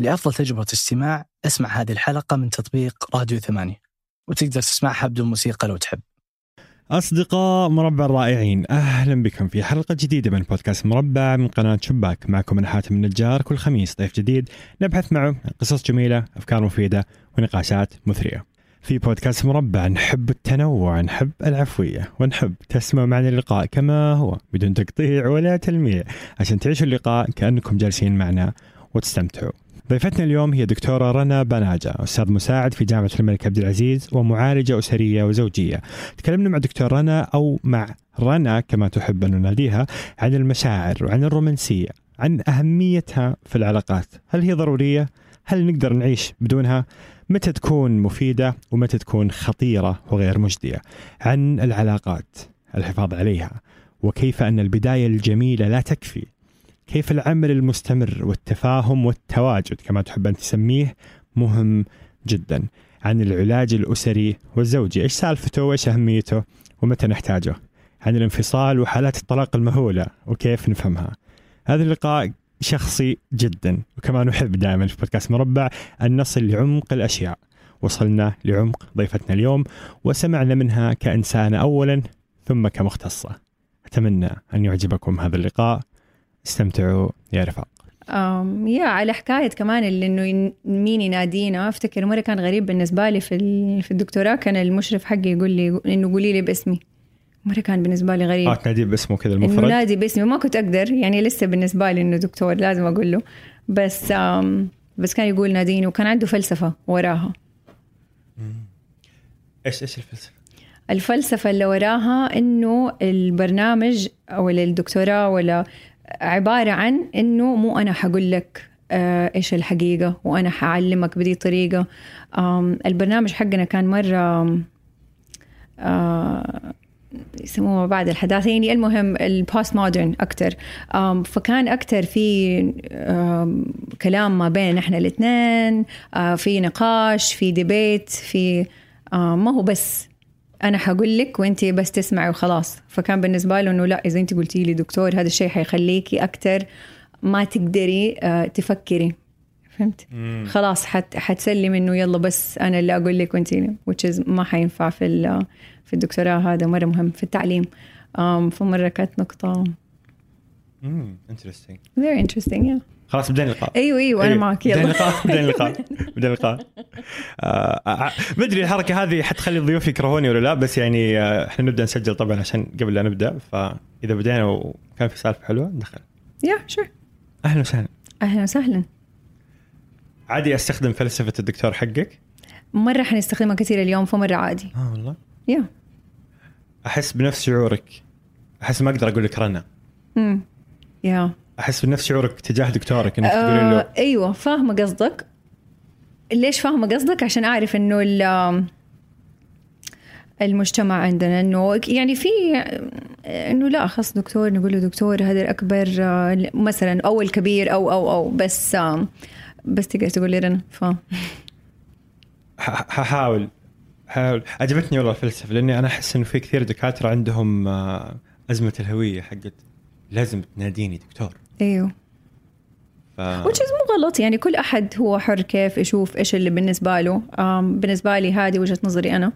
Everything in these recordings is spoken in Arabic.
لأفضل تجربة استماع أسمع هذه الحلقة من تطبيق راديو ثمانية وتقدر تسمعها بدون موسيقى لو تحب. أصدقاء مربع الرائعين أهلا بكم في حلقة جديدة من بودكاست مربع من قناة شباك. معكم أنا حاتم النجار كل خميس ضيف جديد نبحث معه قصص جميلة أفكار مفيدة ونقاشات مثرية. في بودكاست مربع نحب التنوع نحب العفوية ونحب تسمعوا معنا اللقاء كما هو بدون تقطيع ولا تلميع عشان تعيشوا اللقاء كأنكم جالسين معنا وتستمتعوا. ضيفتنا اليوم هي دكتورة رنا بناجة أستاذ مساعد في جامعة الملك عبد العزيز ومعالجة أسرية وزوجية تكلمنا مع دكتور رنا أو مع رنا كما تحب أن نناديها عن المشاعر وعن الرومانسية عن أهميتها في العلاقات هل هي ضرورية؟ هل نقدر نعيش بدونها؟ متى تكون مفيدة ومتى تكون خطيرة وغير مجدية عن العلاقات الحفاظ عليها وكيف أن البداية الجميلة لا تكفي كيف العمل المستمر والتفاهم والتواجد كما تحب أن تسميه مهم جدا. عن العلاج الأسري والزوجي إيش سالفته وإيش أهميته ومتى نحتاجه؟ عن الانفصال وحالات الطلاق المهولة وكيف نفهمها. هذا اللقاء شخصي جدا وكما نحب دائما في بودكاست مربع أن نصل لعمق الأشياء. وصلنا لعمق ضيفتنا اليوم وسمعنا منها كإنسانة أولا ثم كمختصة. أتمنى أن يعجبكم هذا اللقاء. استمتعوا يا رفاق. أم يا على حكاية كمان اللي إنه مين ينادينا. أفتكر مرة كان غريب بالنسبة لي في في الدكتوراه كان المشرف حقي يقول لي إنه قولي لي باسمي. مرة كان بالنسبة لي غريب. آه تنادي باسمه كذا المفرد؟ نادي باسمي. ما كنت أقدر يعني لسه بالنسبة لي إنه دكتور لازم أقول له بس أم بس كان يقول ناديني وكان عنده فلسفة وراها. إيش إيش الفلسفة؟ الفلسفة اللي وراها إنه البرنامج أو الدكتوراه ولا عبارة عن إنه مو أنا حقول لك آه إيش الحقيقة وأنا حعلمك بدي طريقة البرنامج حقنا كان مرة آه يسموه بعد الحداثة يعني المهم البوست مودرن أكتر. فكان أكتر في كلام ما بين إحنا الإثنين آه في نقاش في ديبيت في ما هو بس أنا حقول لك وانت بس تسمعي وخلاص. فكان بالنسبة له إنه لا إذا انت قلتي لي دكتور هذا الشيء حيخليكي أكثر ما تقدري آه، تفكري. فهمت؟ مم. خلاص حت حتسلم إنه يلا بس أنا اللي أقول لك وانت which is ما حينفع في في الدكتوراه هذا مرة مهم في التعليم. فمرة كانت نقطة. امم interesting. Very interesting yeah. خلاص بدينا اللقاء أيوه أيوه أنا أيوة. معك يلا. بدينا اللقاء بدينا اللقاء بدينا اللقاء آه، آه، ما أدري الحركة هذه حتخلي الضيوف يكرهوني ولا لا بس يعني آه، إحنا نبدأ نسجل طبعا عشان قبل لا نبدأ فإذا بدينا وكان في سالفة حلوة ندخل. يا شور أهلا وسهلا. أهلا وسهلا. عادي أستخدم فلسفة الدكتور حقك؟ مرة حنستخدمها كثير اليوم فمره عادي. آه والله؟ يا. أحس بنفس شعورك. أحس ما أقدر أقول لك رنا. امم يا. أحس بنفس شعورك تجاه دكتورك إنك تقولين له آه أيوه فاهمة قصدك. ليش فاهمة قصدك؟ عشان أعرف إنه المجتمع عندنا إنه يعني في إنه لا خلاص دكتور نقول له دكتور هذا الأكبر آه، مثلا أو الكبير أو أو أو بس بس تقدر تقول لي رنا ف ححاول حاول عجبتني والله الفلسفة لأني أنا أحس إنه في كثير دكاترة عندهم آه، أزمة الهوية حقت لازم تناديني دكتور. إيوه. ف... which is مو غلط. يعني كل أحد هو حر كيف يشوف إيش اللي بالنسبة له. um, بالنسبة لي هذه وجهة نظري أنا.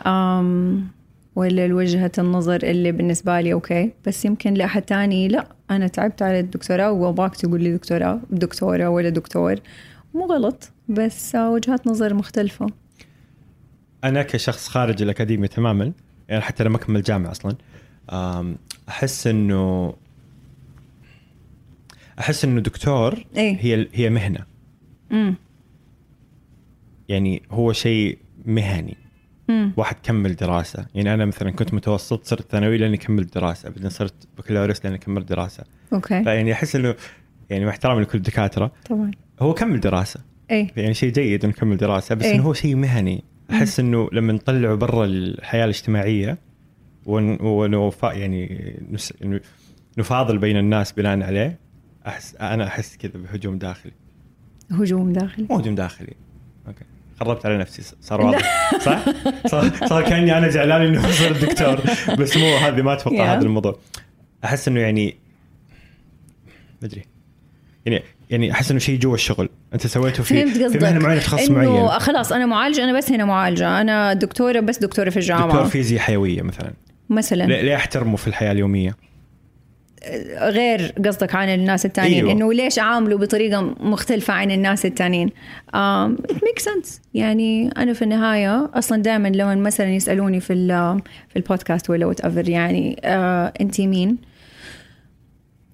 um, ولا وجهة النظر اللي بالنسبة لي أوكي. بس يمكن لأحد تاني لا. أنا تعبت على الدكتوراه وأبغاك تقول لي دكتوراه دكتورة ولا دكتور. مو غلط. بس وجهات نظر مختلفة. أنا كشخص خارج الأكاديمية تماما يعني حتى لما أكمل جامعة أصلا أحس إنه أحس إنه دكتور إيه؟ هي هي مهنة. مم. يعني هو شيء مهني. مم. واحد كمل دراسة. يعني أنا مثلا كنت متوسط صرت ثانوي لأني كملت دراسة. بعدين صرت بكالوريوس لأني كملت دراسة. Okay. فيعني أحس إنه يعني مع احترامي لكل الدكاتره طبعا. هو كمل دراسة. اي يعني شيء جيد إنه كمل دراسة. بس إيه؟ إنه هو شيء مهني. أحس إنه لما نطلعه برا الحياة الاجتماعية ونوفا يعني نفاضل بين الناس بناء عليه احس أنا أحس كذا بهجوم داخلي. هجوم داخلي؟ مو هجوم داخلي. Okay. خربت على نفسي. صار واضح. صح؟ صار, صار كأني أنا زعلان انه صار الدكتور. بس مو هذه ما أتوقع yeah. هذا الموضوع. أحس إنه يعني ما أدري. يعني يعني أحس إنه شيء جوا الشغل. أنت سويته في فهمت في مهنة معينة تخصص إنه معين. خلاص أنا معالجة أنا بس هنا معالجة. أنا دكتورة بس دكتورة في الجامعة. دكتور فيزياء حيوية مثلا. مثلا. ليه احترمه في الحياة اليومية. غير قصدك عن الناس التانيين أيوة. إنه ليش اعامله بطريقة مختلفة عن الناس التانيين؟ it makes sense. يعني أنا في النهاية أصلا دائما لما مثلا يسألوني في في البودكاست ولا whatever يعني آه انت مين؟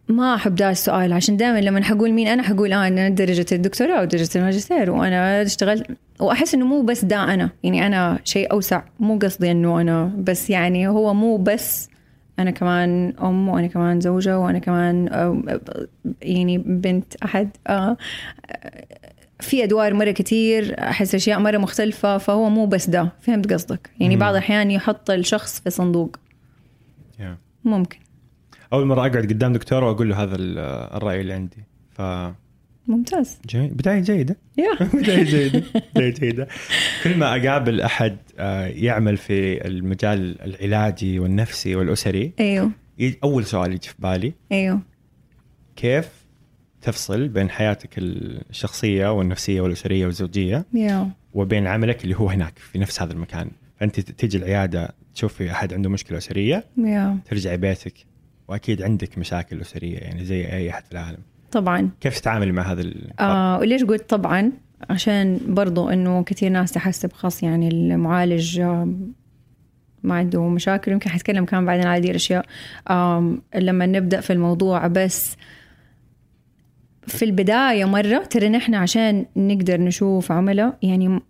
ما أحب ده السؤال عشان دائما لما حقول مين أنا حقول آه أنا درجة الدكتوراه ودرجة الماجستير وأنا اشتغلت وأحس إنه مو بس ده أنا يعني أنا شيء أوسع مو قصدي إنه أنا بس يعني هو مو بس أنا كمان أم وأنا كمان زوجة وأنا كمان يعني بنت أحد آه، في أدوار مرة كتير أحس أشياء مرة مختلفة فهو مو بس ده فهمت قصدك يعني. بعض الأحيان يحط الشخص في صندوق yeah. ممكن أول مرة أقعد قدام دكتور وأقول له هذا ال- الرأي اللي عندي ف ممتاز. جميل. بداية جيدة. يا. بداية جيدة. بداية جيدة. كل ما أقابل أحد آه، يعمل في المجال العلاجي والنفسي والأسري أيوه. يجي- أول سؤال يجي في بالي. أيوه. كيف تفصل بين حياتك الشخصية والنفسية والأسرية والزوجية يا. وبين عملك اللي هو هناك في نفس هذا المكان؟ فأنت تيجي العيادة تشوفي أحد عنده مشكلة أسرية يا. ترجعي بيتك وأكيد عندك مشاكل أسرية يعني زي أي أحد في العالم. طبعا. كيف تتعاملي مع هذا ال... آه وليش قلت طبعا؟ عشان برضو إنه كثير ناس تحسب خاص يعني المعالج آه، ما عنده مشاكل. يمكن حتكلم كمان بعدين على دي الأشياء. لما نبدأ في الموضوع بس في البداية مرة ترى نحن عشان نقدر نشوف عملاء يعني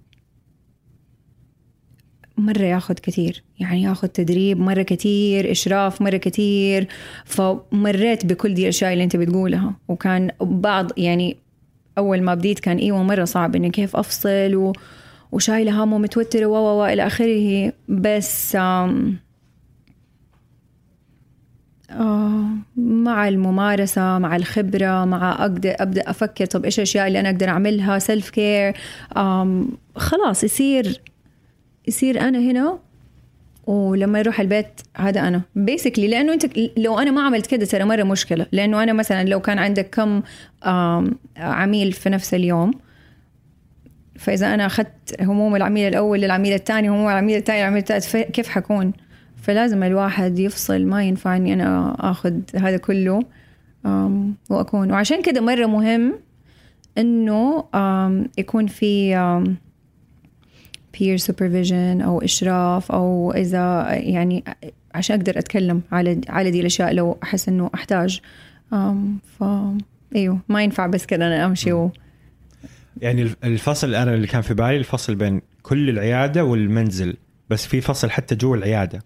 مرة ياخذ كثير يعني ياخذ تدريب مرة كثير إشراف مرة كثير فمريت بكل دي الأشياء اللي أنت بتقولها وكان بعض يعني أول ما بديت كان إيوه مرة صعب إني كيف أفصل. وشايلة هم ومتوترة و و إلى آخره بس آم... آه مع الممارسة مع الخبرة مع أقدر أبدأ أفكر طب إيش الأشياء اللي أنا أقدر أعملها self care خلاص يصير يصير أنا هنا ولما يروح البيت هذا أنا. بيسكلي لأنه أنت لو أنا ما عملت كده ترى مرة مشكلة. لأنه أنا مثلا لو كان عندك كم عميل في نفس اليوم فإذا أنا أخذت هموم العميل الأول للعميل الثاني هموم العميل الثاني للعميل الثالث كيف حكون؟ فلازم الواحد يفصل ما ينفع اني أنا آخذ هذا كله وأكون. وعشان كده مرة مهم إنه يكون في peer supervision أو إشراف أو إذا يعني عشان أقدر أتكلم على على دي الأشياء لو أحس إنه أحتاج. أم ف إيوه ما ينفع بس كذا أنا أمشي و... يعني الفصل أنا اللي كان في بالي الفصل بين كل العيادة والمنزل بس في فصل حتى جوا العيادة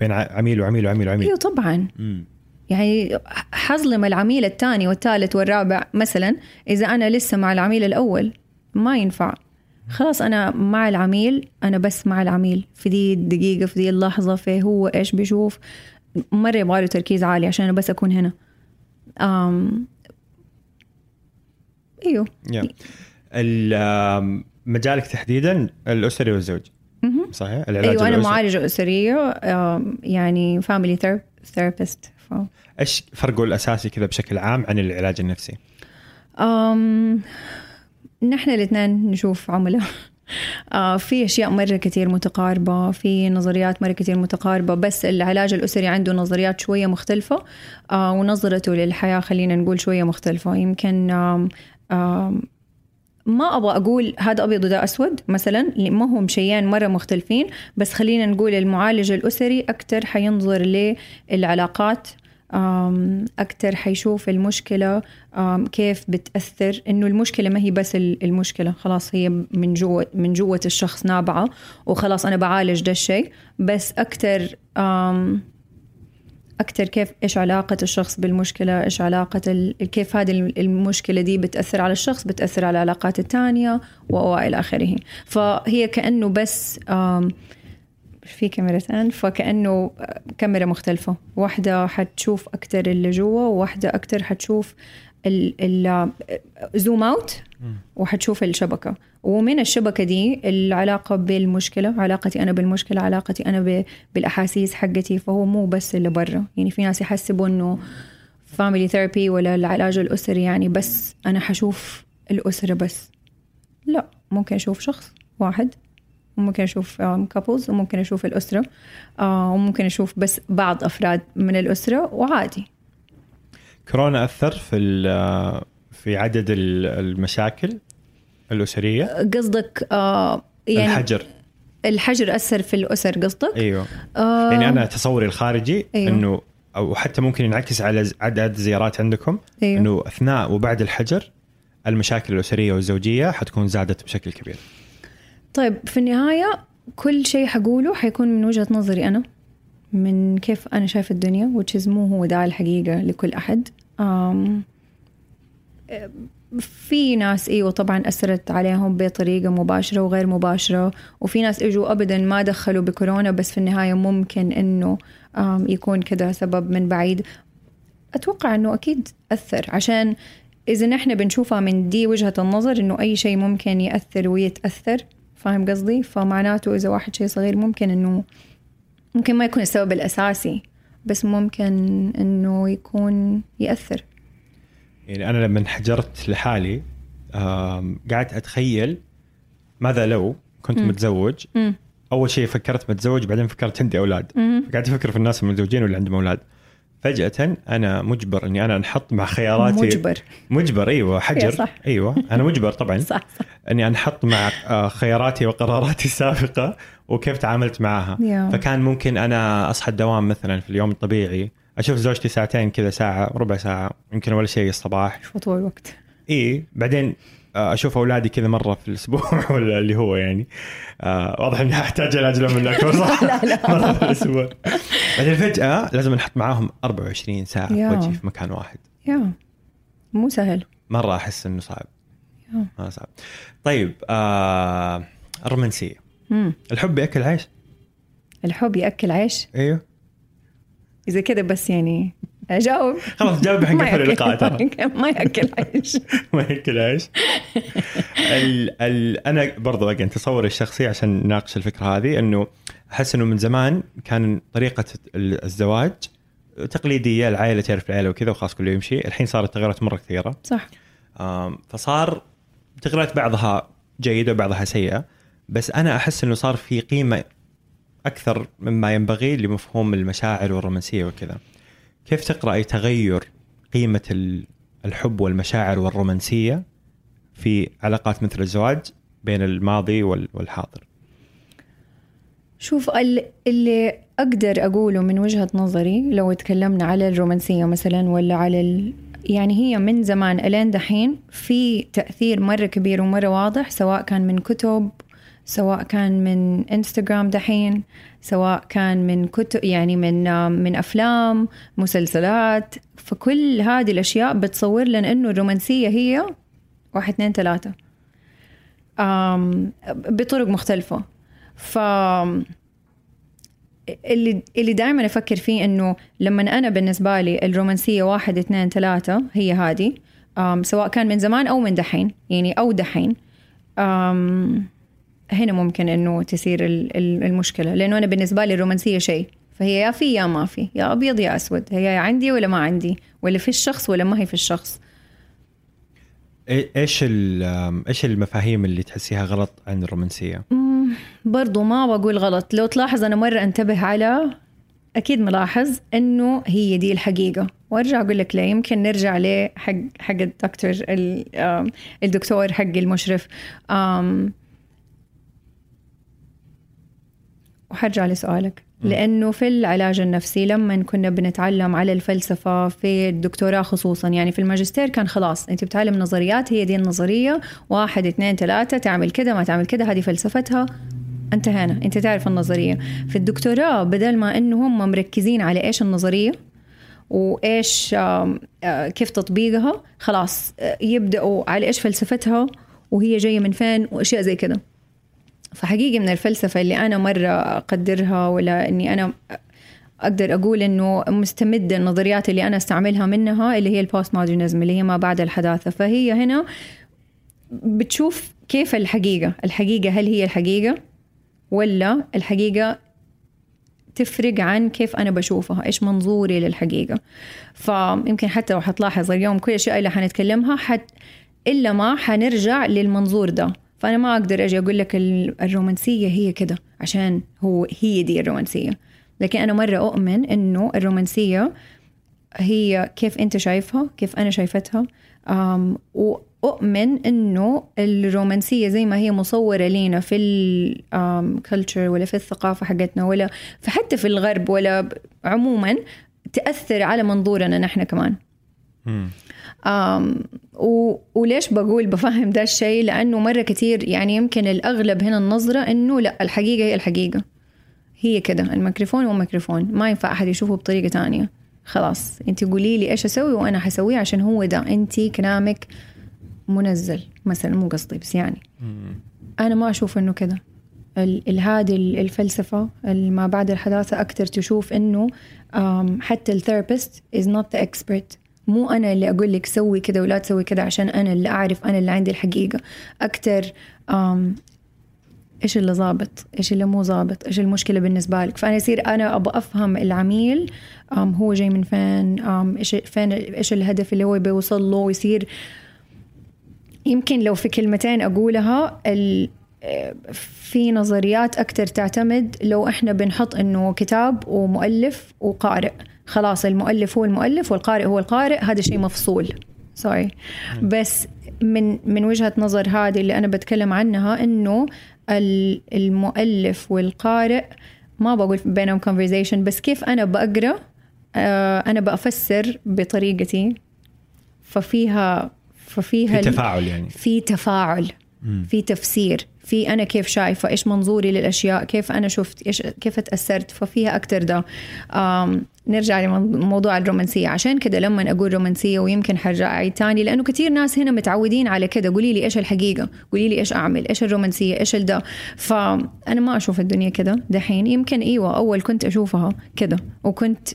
بين عميل وعميل وعميل وعميل. إيوه طبعا. مم. يعني حظلم العميل الثاني والثالث والرابع مثلا إذا أنا لسه مع العميل الأول ما ينفع. خلاص أنا مع العميل أنا بس مع العميل في دي الدقيقه في دي اللحظة في هو إيش بيشوف مرة يبغى له تركيز عالي عشان أنا بس أكون هنا أم... إيوه آم، مجالك تحديدا الأسري والزوج. صحيح؟ العلاج إيوه أنا. معالجة أسرية يعني family therapist. إيش فرقه الأساسي كذا بشكل عام عن العلاج النفسي؟ أم نحن الاثنين نشوف عملاء آه في أشياء مرة كثير متقاربة في نظريات مرة كثير متقاربة بس العلاج الأسري عنده نظريات شوية مختلفة آه ونظرته للحياة خلينا نقول شوية مختلفة. يمكن ما أبغى أقول هذا أبيض وده أسود مثلا ما هم شيئين مرة مختلفين بس خلينا نقول المعالج الأسري أكثر حينظر للعلاقات أكتر حيشوف المشكلة كيف بتأثر إنه المشكلة ما هي بس ال- المشكلة خلاص هي من جوة من جوة الشخص نابعة وخلاص أنا بعالج ده الشيء بس أكتر أكتر كيف إيش علاقة الشخص بالمشكلة إيش علاقة. كيف هذه الم- المشكلة دي بتأثر على الشخص بتأثر على العلاقات التانية وإلى آخره فهي كأنه بس في كاميرتين فكأنه كاميرا مختلفة. واحدة حتشوف أكتر اللي جوا وواحدة أكتر حتشوف ال zoom out وحتشوف الشبكة. ومن الشبكة دي العلاقة بالمشكلة علاقتي أنا بالمشكلة علاقتي أنا بالأحاسيس حقتي فهو مو بس اللي برا. يعني في ناس يحسبوا إنه family therapy ولا العلاج الأسري يعني بس أنا حشوف الأسرة بس. لا ممكن أشوف شخص واحد وممكن أشوف كابلز وممكن أشوف الأسرة آه، وممكن أشوف بس بعض أفراد من الأسرة وعادي كورونا أثر في ال- في عدد ال- المشاكل الأسرية قصدك آه يعني الحجر الحجر أثر في الأسر قصدك؟ أيوه آه يعني أنا تصوري الخارجي أيوه. إنه أو حتى ممكن ينعكس على عدد زيارات عندكم أيوه. إنه أثناء وبعد الحجر المشاكل الأسرية والزوجية حتكون زادت بشكل كبير طيب في النهاية كل شيء حقوله حيكون من وجهة نظري أنا من كيف أنا شايف الدنيا which is مو هو ده الحقيقة لكل أحد. آم، في ناس أيوه طبعا أثرت عليهم بطريقة مباشرة وغير مباشرة وفي ناس إجوا ابدا ما دخلوا بكورونا بس في النهاية ممكن إنه يكون كذا سبب من بعيد. أتوقع إنه أكيد أثر عشان إذا نحن بنشوفها من دي وجهة النظر إنه أي شيء ممكن يأثر ويتأثر. فاهم قصدي فمعناته إذا واحد شيء صغير ممكن إنه ممكن ما يكون السبب الأساسي بس ممكن إنه يكون يأثر يعني أنا لما انحجرت لحالي قعدت أتخيل ماذا لو كنت مم. متزوج مم. أول شيء فكرت متزوج بعدين فكرت عندي أولاد مم. قاعد أفكر في الناس المتزوجين واللي عندهم أولاد فجأة أنا مجبر إني أنا أنحط مع خياراتي. مجبر. مجبر أيوه حجر. صح. أيوه أنا مجبر طبعا. صح صح. إني أنحط مع آه، خياراتي وقراراتي السابقة وكيف تعاملت معها. يا. فكان ممكن أنا أصحى الدوام مثلا في اليوم الطبيعي أشوف زوجتي ساعتين كذا ساعة ربع ساعة يمكن ولا شيء الصباح. شو طول الوقت؟ اي بعدين أشوف أولادي كذا مرة في الأسبوع ولا اللي هو يعني. آه واضح إني أحتاج علاج لهم الاكبر صح؟ لا لا. مرة في الأسبوع. بعدين فجأة لازم نحط معاهم 24 ساعة في. وجهي في مكان واحد. يا. مو سهل. مرة أحس إنه صعب. يا. مره صعب. طيب آه الرومانسية. الحب يأكل عيش؟ الحب يأكل عيش؟ إيوه. إذا كده بس يعني أجاوب. خلاص جاوب الحين ما قفل ياكل- اللقاء ترى. ما يأكل عيش. ما يأكل عيش. ال ال أنا برضو اجين تصوري الشخصي عشان نناقش الفكرة هذه إنه أحس إنه من زمان كان طريقة الزواج تقليدية العائلة تعرف العائله وكذا وخلاص كله يمشي. الحين صارت تغيرات مرة كثيرة. صح. فصار تغيرات بعضها جيدة وبعضها سيئة. بس أنا أحس إنه صار في قيمة أكثر مما ينبغي لمفهوم المشاعر والرومانسية وكذا. كيف تقرأي تغير قيمة ال- الحب والمشاعر والرومانسية في علاقات مثل الزواج بين الماضي وال- والحاضر؟ شوف ال- اللي أقدر أقوله من وجهة نظري لو تكلمنا على الرومانسية مثلا ولا على ال... يعني هي من زمان إلين دحين في تأثير مرة كبير ومرة واضح سواء كان من كتب سواء كان من انستغرام دحين سواء كان من كتب يعني من من أفلام مسلسلات فكل هذه الأشياء بتصور لنا إنه الرومانسية هي واحد اثنين ثلاثة. بطرق مختلفة. ف اللي اللي دائما أفكر فيه إنه لما أنا بالنسبة لي الرومانسية واحد اثنين ثلاثة هي هذه سواء كان من زمان أو من دحين يعني أو دحين. آم، هنا ممكن إنه تصير ال- ال- المشكلة لأنه أنا بالنسبة لي الرومانسية شيء فهي يا في يا ما في يا أبيض يا أسود هي يا عندي ولا ما عندي ولا في الشخص ولا ما هي في الشخص. إيش إيش المفاهيم اللي تحسيها غلط عن الرومانسية؟ برضو ما بقول غلط لو تلاحظ أنا مرة أنتبه على أكيد ملاحظ إنه هي دي الحقيقة. وأرجع أقول لك ليه يمكن نرجع ليه حق حق الدكتور الدكتور حق المشرف آم، وحرجع لسؤالك. لأنه في العلاج النفسي لما كنا بنتعلم على الفلسفة في الدكتوراه خصوصا يعني في الماجستير كان خلاص أنت بتعلم نظريات هي دي النظرية واحد اثنين ثلاثة تعمل كده ما تعمل كده هذه فلسفتها انتهينا أنت تعرف النظرية. في الدكتوراه بدل ما إنه هم مركزين على إيش النظرية وإيش كيف تطبيقها خلاص يبدأوا على إيش فلسفتها وهي جاية من فين وأشياء زي كده. فحقيقي من الفلسفة اللي أنا مرة أقدرها ولا إني أنا أقدر أقول إنه مستمده النظريات اللي أنا أستعملها منها اللي هي البوست مودرنزم اللي هي ما بعد الحداثة. فهي هنا بتشوف كيف الحقيقة الحقيقة هل هي الحقيقة ولا الحقيقة تفرق عن كيف أنا بشوفها إيش منظوري للحقيقة. فيمكن حتى لو حتلاحظ اليوم كل الاشياء اللي حنتكلمها حت إلا ما حنرجع للمنظور ده. فأنا ما أقدر أجي أقول لك ال- الرومانسية هي كده عشان هو هي دي الرومانسية. لكن أنا مرة أؤمن إنه الرومانسية هي كيف أنت شايفها كيف أنا شايفتها. أم وأؤمن إنه الرومانسية زي ما هي مصورة لينا في الكلتشر ولا في الثقافة حقتنا ولا فحتى في الغرب ولا عموما تأثر على منظورنا نحن كمان. و... وليش بقول بفهم ده الشيء؟ لأنه مرة كتير يعني يمكن الأغلب هنا النظرة إنه لأ الحقيقة هي الحقيقة. هي كده الميكروفون هو ميكروفون ما ينفع أحد يشوفه بطريقة تانية. خلاص أنت قولي لي إيش أسوي وأنا حسويه عشان هو ده. أنت كلامك منزل مثلا مو قصدي بس يعني. أنا ما أشوف إنه كده. هذه ال- الفلسفة اللي ما بعد الحداثة أكتر تشوف إنه أم، حتى ال therapist is not the expert. مو أنا اللي أقول لك سوي كده ولا تسوي كده عشان أنا اللي أعرف أنا اللي عندي الحقيقة. أكتر إيش اللي ظابط؟ إيش اللي مو ظابط؟ إيش المشكلة بالنسبة لك؟ فأنا يصير أنا أبغى أفهم العميل هو جاي من فين إيش فين إيش الهدف اللي هو بيوصل له؟ ويصير يمكن لو في كلمتين أقولها ال- في نظريات أكتر تعتمد لو إحنا بنحط إنه كتاب ومؤلف وقارئ. خلاص المؤلف هو المؤلف والقارئ هو القارئ هذا شيء مفصول. سوري بس من من وجهة نظر هذه اللي أنا بتكلم عنها ال- المؤلف والقارئ ما بقول بينهم conversation بس كيف أنا بقرأ آه، أنا بفسر بطريقتي ففيها ففيها في تفاعل يعني. في تفاعل مم. في تفسير في أنا كيف شايفة إيش منظوري للأشياء كيف أنا شفت إيش كيف تأثرت ففيها أكثر ده. نرجع لموضوع الرومانسية. عشان كده لما أقول رومانسية ويمكن حرجع أعيد تاني لأنه كثير ناس هنا متعودين على كده. قولي لي إيش الحقيقة؟ قولي لي إيش أعمل؟ إيش الرومانسية؟ إيش الده؟ فأنا ما أشوف الدنيا كده دحين. يمكن إيوه أول كنت أشوفها كده وكنت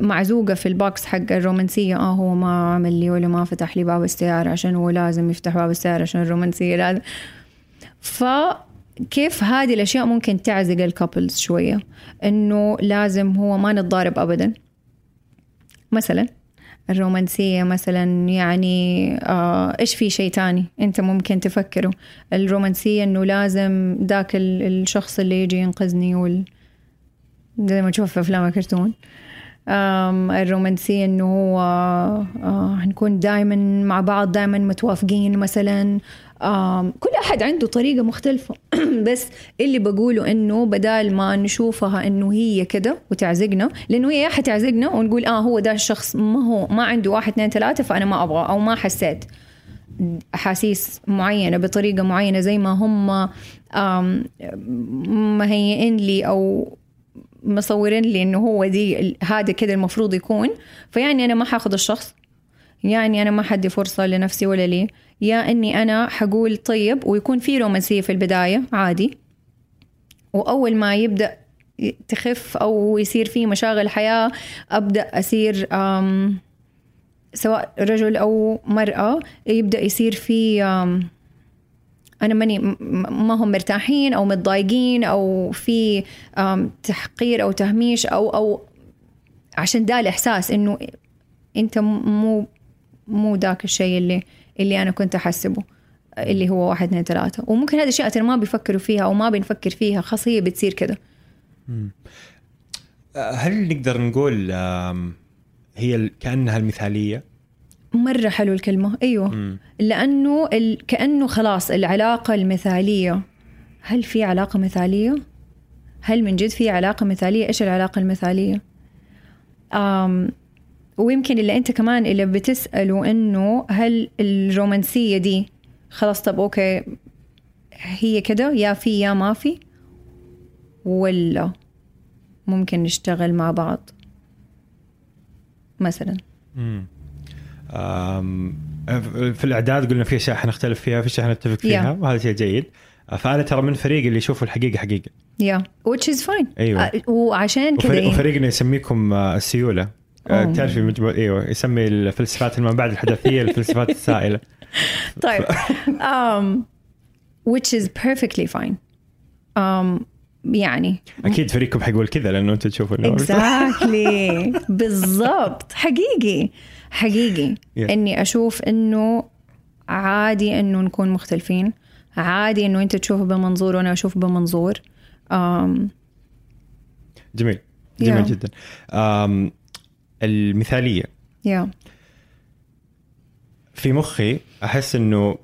معزوقة في ال box حق الرومانسية. آه هو ما عمل لي ولا ما فتح لي باب السيارة عشان هو لازم يفتح باب السيارة عشان الرومانسية لازم. فكيف هذه الأشياء ممكن تعزق ال couples شوية؟ إنه لازم هو ما نتضارب أبدا. مثلا الرومانسية مثلا يعني آه إيش في شيء تاني أنت ممكن تفكره؟ الرومانسية إنه لازم ذاك ال- الشخص اللي يجي ينقذني وال زي ما تشوف في أفلام الكرتون الرومانسية إنه هو آه، هنكون دائما مع بعض دائما متوافقين مثلا. كل أحد عنده طريقة مختلفة. بس اللي بقوله إنه بدال ما نشوفها إنه هي كده وتعزقنا لأنه هي حتعزقنا ونقول آه هو ده الشخص ما هو ما عنده واحد اثنين ثلاثة فأنا ما أبغى أو ما حسيت أحاسيس معينة بطريقة معينة زي ما هم مهيئين لي أو مصورين لي إنه هو دي هذا كده المفروض يكون. فيعني أنا ما حاخذ الشخص. يعني أنا ما حدي فرصة لنفسي ولا لي. يا إني أنا حقول طيب ويكون في رومانسية في البداية عادي. وأول ما يبدأ تخف أو يصير في مشاغل حياة أبدأ أصير سواء رجل أو مرأة يبدأ يصير في أنا ماني ما هم مرتاحين أو متضايقين أو في تحقير أو تهميش أو أو عشان ده الإحساس إنه أنت مو مو ذاك الشيء اللي اللي أنا كنت أحسبه اللي هو واحد اثنين ثلاثة وممكن هذه الأشياء ترى ما بيفكروا فيها أو ما بنفكر فيها خاص هي بتصير آه، هل نقدر نقول هي ال- كأنها المثالية؟ مرة حلو الكلمة أيوة مم. لأنه ال... كأنه خلاص العلاقة المثالية هل في علاقة مثالية؟ هل من جد في علاقة مثالية؟ إيش العلاقة المثالية؟ أم ويمكن اللي أنت كمان اللي بتسأله إنه هل الرومانسية دي خلاص طب أوكي هي كده يا في يا ما في ولا ممكن نشتغل مع بعض مثلا مم. آم، في الإعداد قلنا في أشياء حنختلف فيها في أشياء حنتفق فيها Yeah. وهذا شيء جيد فأنا ترى من فريق اللي يشوفوا الحقيقة حقيقة يا which is fine أيوة. آه، وعشان كذا إيه؟ وفريقنا يسميكم آه، السيولة. تعرفي مجموعة إيوه يسمي الفلسفات ما بعد الحداثيه الفلسفات السائلة. طيب um, which is perfectly fine. Um, يعني. أكيد فريقكم حيقول كذا لأنه أنتم تشوفوا انه exactly. بالضبط. حقيقي. حقيقي. Yeah. إني أشوف إنه عادي إنه نكون مختلفين. عادي إنه أنت تشوف بمنظور وأنا أشوف بمنظور. Um, جميل. جميل Yeah. جدا. آم المثالية. yeah في مخي أحس إنه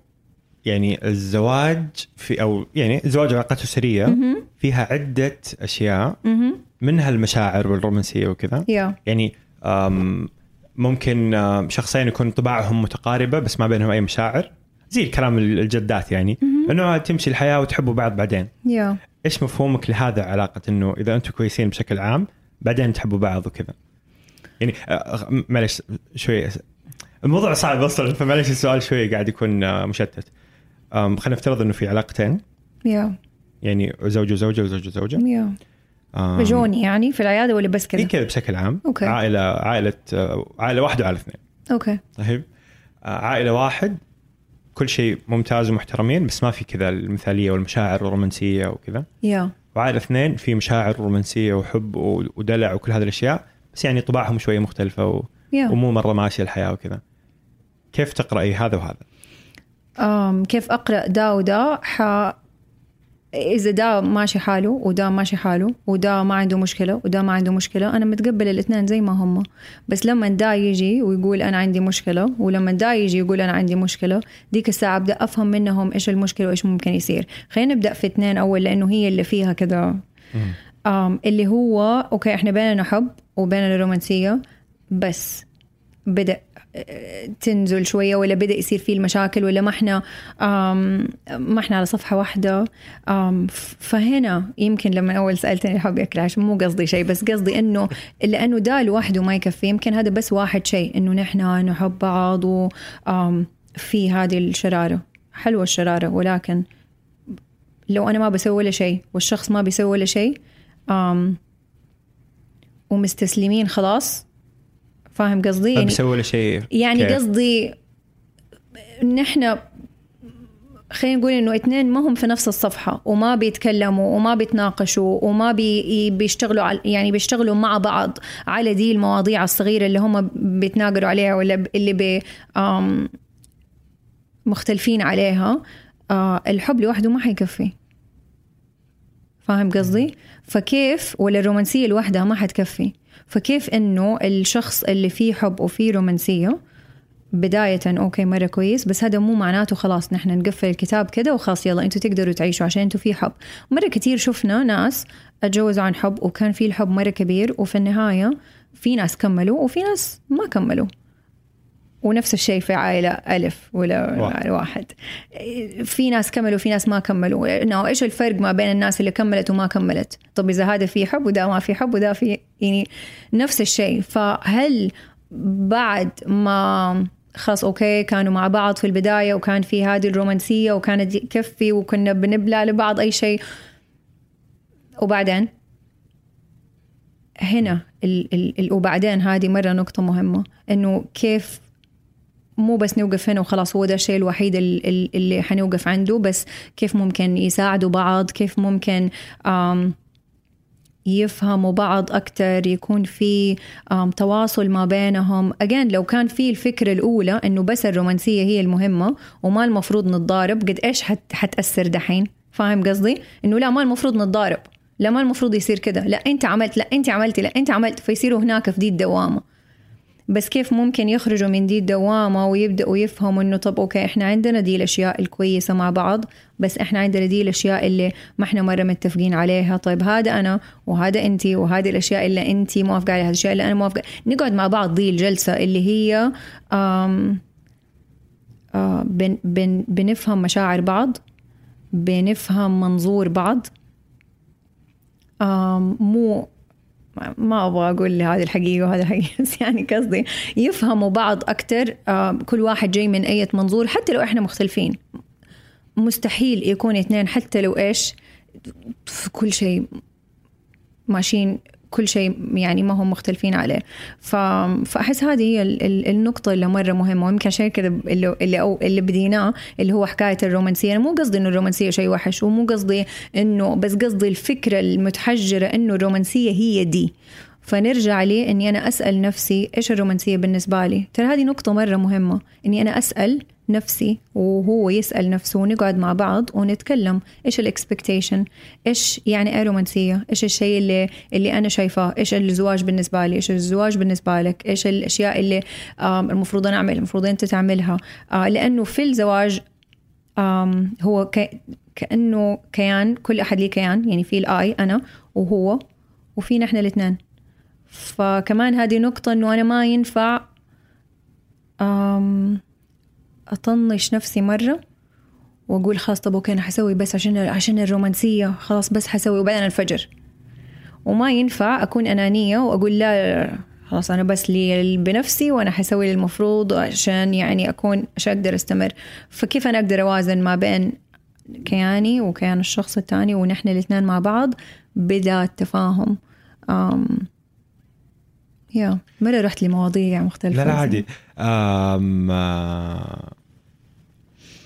يعني الزواج في أو يعني الزواج والعلاقات الاسريه مهم. فيها عدة أشياء. مهم. منها المشاعر والرومانسية وكذا. yeah يعني ممكن شخصين يكون طباعهم متقاربة بس ما بينهم أي مشاعر. زي الكلام الجدات يعني. إنه تمشي الحياة وتحبوا بعض بعدين. yeah إيش مفهومك لهذا علاقة؟ إنه إذا أنتم كويسين بشكل عام بعدين تحبوا بعض وكذا. يعني معلش شوي الموضوع صعب أصلا فمعلش السؤال شوي قاعد يكون آه، مشتت. خلينا نفترض إنه في علاقتين. yeah يعني زوج وزوجة وزوج وزوجة. yeah آم، بجوني يعني في العيادة ولا بس كذا؟ كذا بشكل عام. okay. عائلة عائلة آه، عائلة واحدة وعائلة اثنين. okay. طيب. آه، عائلة واحد كل شيء ممتاز ومحترمين بس ما في كذا المثالية والمشاعر والرومانسيه وكذا. yeah وعائلة اثنين في مشاعر رومانسية وحب ودلع وكل هذه الأشياء. بس يعني طباعهم شوية مختلفة و... yeah. ومو مرة ماشيه الحياة وكذا. كيف تقرأي هذا وهذا؟ أم كيف أقرأ دا ودا؟ ح إذا دا ماشي حاله ودا ماشي حاله ودا ما عنده مشكلة ودا ما عنده مشكلة أنا متقبل الاثنين زي ما هم. بس لما دا يجي ويقول أنا عندي مشكلة ولما دا يجي يقول أنا عندي مشكلة ديك الساعة أبدأ أفهم منهم إيش المشكلة وإيش ممكن يصير. خلينا نبدأ في اثنين أول لأنه هي اللي فيها كذا. اللي هو أوكي إحنا بيننا حب وبيننا رومانسية بس بدأ آه، تنزل شوية ولا بدأ يصير فيه المشاكل ولا ما إحنا ما إحنا على آم، ف- فهنا يمكن لما أول سألتني الحب ياكل عشان مو قصدي شيء بس قصدي إنه لأنه ده لوحده ما يكفي يمكن هذا بس واحد شيء إنه نحن نحب بعض و آم، في هذه الشرارة. حلوة الشرارة ولكن لو أنا ما بسوي ولا شيء والشخص ما بيسوي ولا شيء ومستسلمين خلاص. فاهم قصدي؟ ما يعني بيسوي ولا شيء. يعني كيف؟ قصدي نحن خلينا نقول إنه اثنين ما هم في نفس الصفحة وما بيتكلموا وما بيتناقشوا وما بي بيشتغلوا على يعني بيشتغلوا مع بعض على دي المواضيع الصغيرة اللي هم بيتناقروا عليها ولا اللي بي مختلفين عليها. آه الحب لوحده ما حيكفي. فاهم قصدي؟ فكيف ولا الرومانسية لوحدها ما حتكفي؟ فكيف إنه الشخص اللي فيه حب وفيه رومانسية بداية أوكي مرة كويس بس هذا مو معناته خلاص نحن نقفل الكتاب كده وخلاص يلا أنتوا تقدروا تعيشوا عشان أنتوا في حب. مرة كتير شفنا ناس أتجوزوا عن حب وكان في الحب مرة كبير وفي النهاية في ناس كملوا وفي ناس ما كملوا. ونفس الشيء في عائلة ألف ولا واحد. واحد. في ناس كملوا في ناس ما كملوا. إنه إيش الفرق ما بين الناس اللي كملت وما كملت؟ طب إذا هذا في حب وده ما في حب وده في يعني نفس الشيء. فهل بعد ما خلاص أوكي كانوا مع بعض في البداية وكان في هذه الرومانسية وكانت كفي وكنا بنبلع لبعض أي شيء وبعدين؟ هنا ال ال ال وبعدين هذه مرة نقطة مهمة إنه كيف مو بس نوقف هنا وخلاص هو ده الشيء الوحيد ال- ال- اللي حنوقف عنده. بس كيف ممكن يساعدوا بعض؟ كيف ممكن يفهموا بعض أكتر؟ يكون في تواصل ما بينهم؟ أجين لو كان في الفكرة الأولى إنه بس الرومانسية هي المهمة وما المفروض نتضارب قد إيش حت حتأثر دحين؟ فاهم قصدي؟ إنه لا ما المفروض نتضارب لا ما المفروض يصير كده لا أنت عملت لا أنت عملتي لا أنت عملت فيصيروا هناك في دي الدوامة. بس كيف ممكن يخرجوا من دي الدوامة ويبدأوا يفهموا إنه طب okay إحنا عندنا دي الأشياء الكويسة مع بعض بس إحنا عندنا دي الأشياء اللي ما إحنا مرة متفقين عليها. طيب هذا أنا وهذا انتي وهذه الأشياء اللي انتي موافقة عليها هذه الأشياء اللي أنا موافقة نقعد مع بعض دي الجلسة اللي هي آم آه بن بن بنفهم مشاعر بعض بنفهم منظور بعض. آم مو ما- أبغى أقول هذه الحقيقة وهذه الحقيقة بس يعني قصدي يفهموا بعض أكثر كل واحد جاي من أي منظور حتى لو إحنا مختلفين. مستحيل يكون اثنين حتى لو إيش في كل شيء ماشيين كل شيء يعني ما هم مختلفين عليه. ف... فأحس هذه هي ال- ال- النقطة اللي مرة مهمة. ويمكن عشان كذا اللي اللي, أو اللي بديناه اللي هو حكاية الرومانسية. أنا مو قصدي إنه الرومانسية شيء وحش ومو قصدي إنه بس قصدي الفكرة المتحجرة إنه الرومانسية هي دي. فنرجع لي إني أنا أسأل نفسي إيش الرومانسية بالنسبة لي؟ ترى هذه نقطة مرة مهمة. إني أنا أسأل نفسي وهو يسأل نفسه ونقعد مع بعض ونتكلم. إيش ال expectation إيش يعني إيه رومانسيه إيش الشيء اللي اللي أنا شايفاه؟ إيش الزواج بالنسبة لي؟ إيش الزواج بالنسبة لك؟ إيش الأشياء اللي المفروض أنا اعمل المفروض أنت تعملها؟ آه، لأنه في الزواج هو. كأنه كيان كل أحد ليه كيان يعني في ال I أنا وهو وفينا إحنا الاثنين. فكمان هذه نقطة إنه أنا ما ينفع أم أطنش نفسي مرة وأقول خلاص طب okay أنا حسوي بس عشان عشان الرومانسية خلاص بس حسوي وبعدين الفجر. وما ينفع أكون أنانية وأقول لا, لا, لا خلاص أنا بس لي بنفسي وأنا حسوي المفروض عشان يعني أكون عشان أقدر أستمر. فكيف أنا أقدر أوازن ما بين كياني وكيان الشخص الثاني ونحن الاثنين مع بعض بذات تفاهم؟ يا مرة رحت لمواضيع مختلفة. لا لا عادي.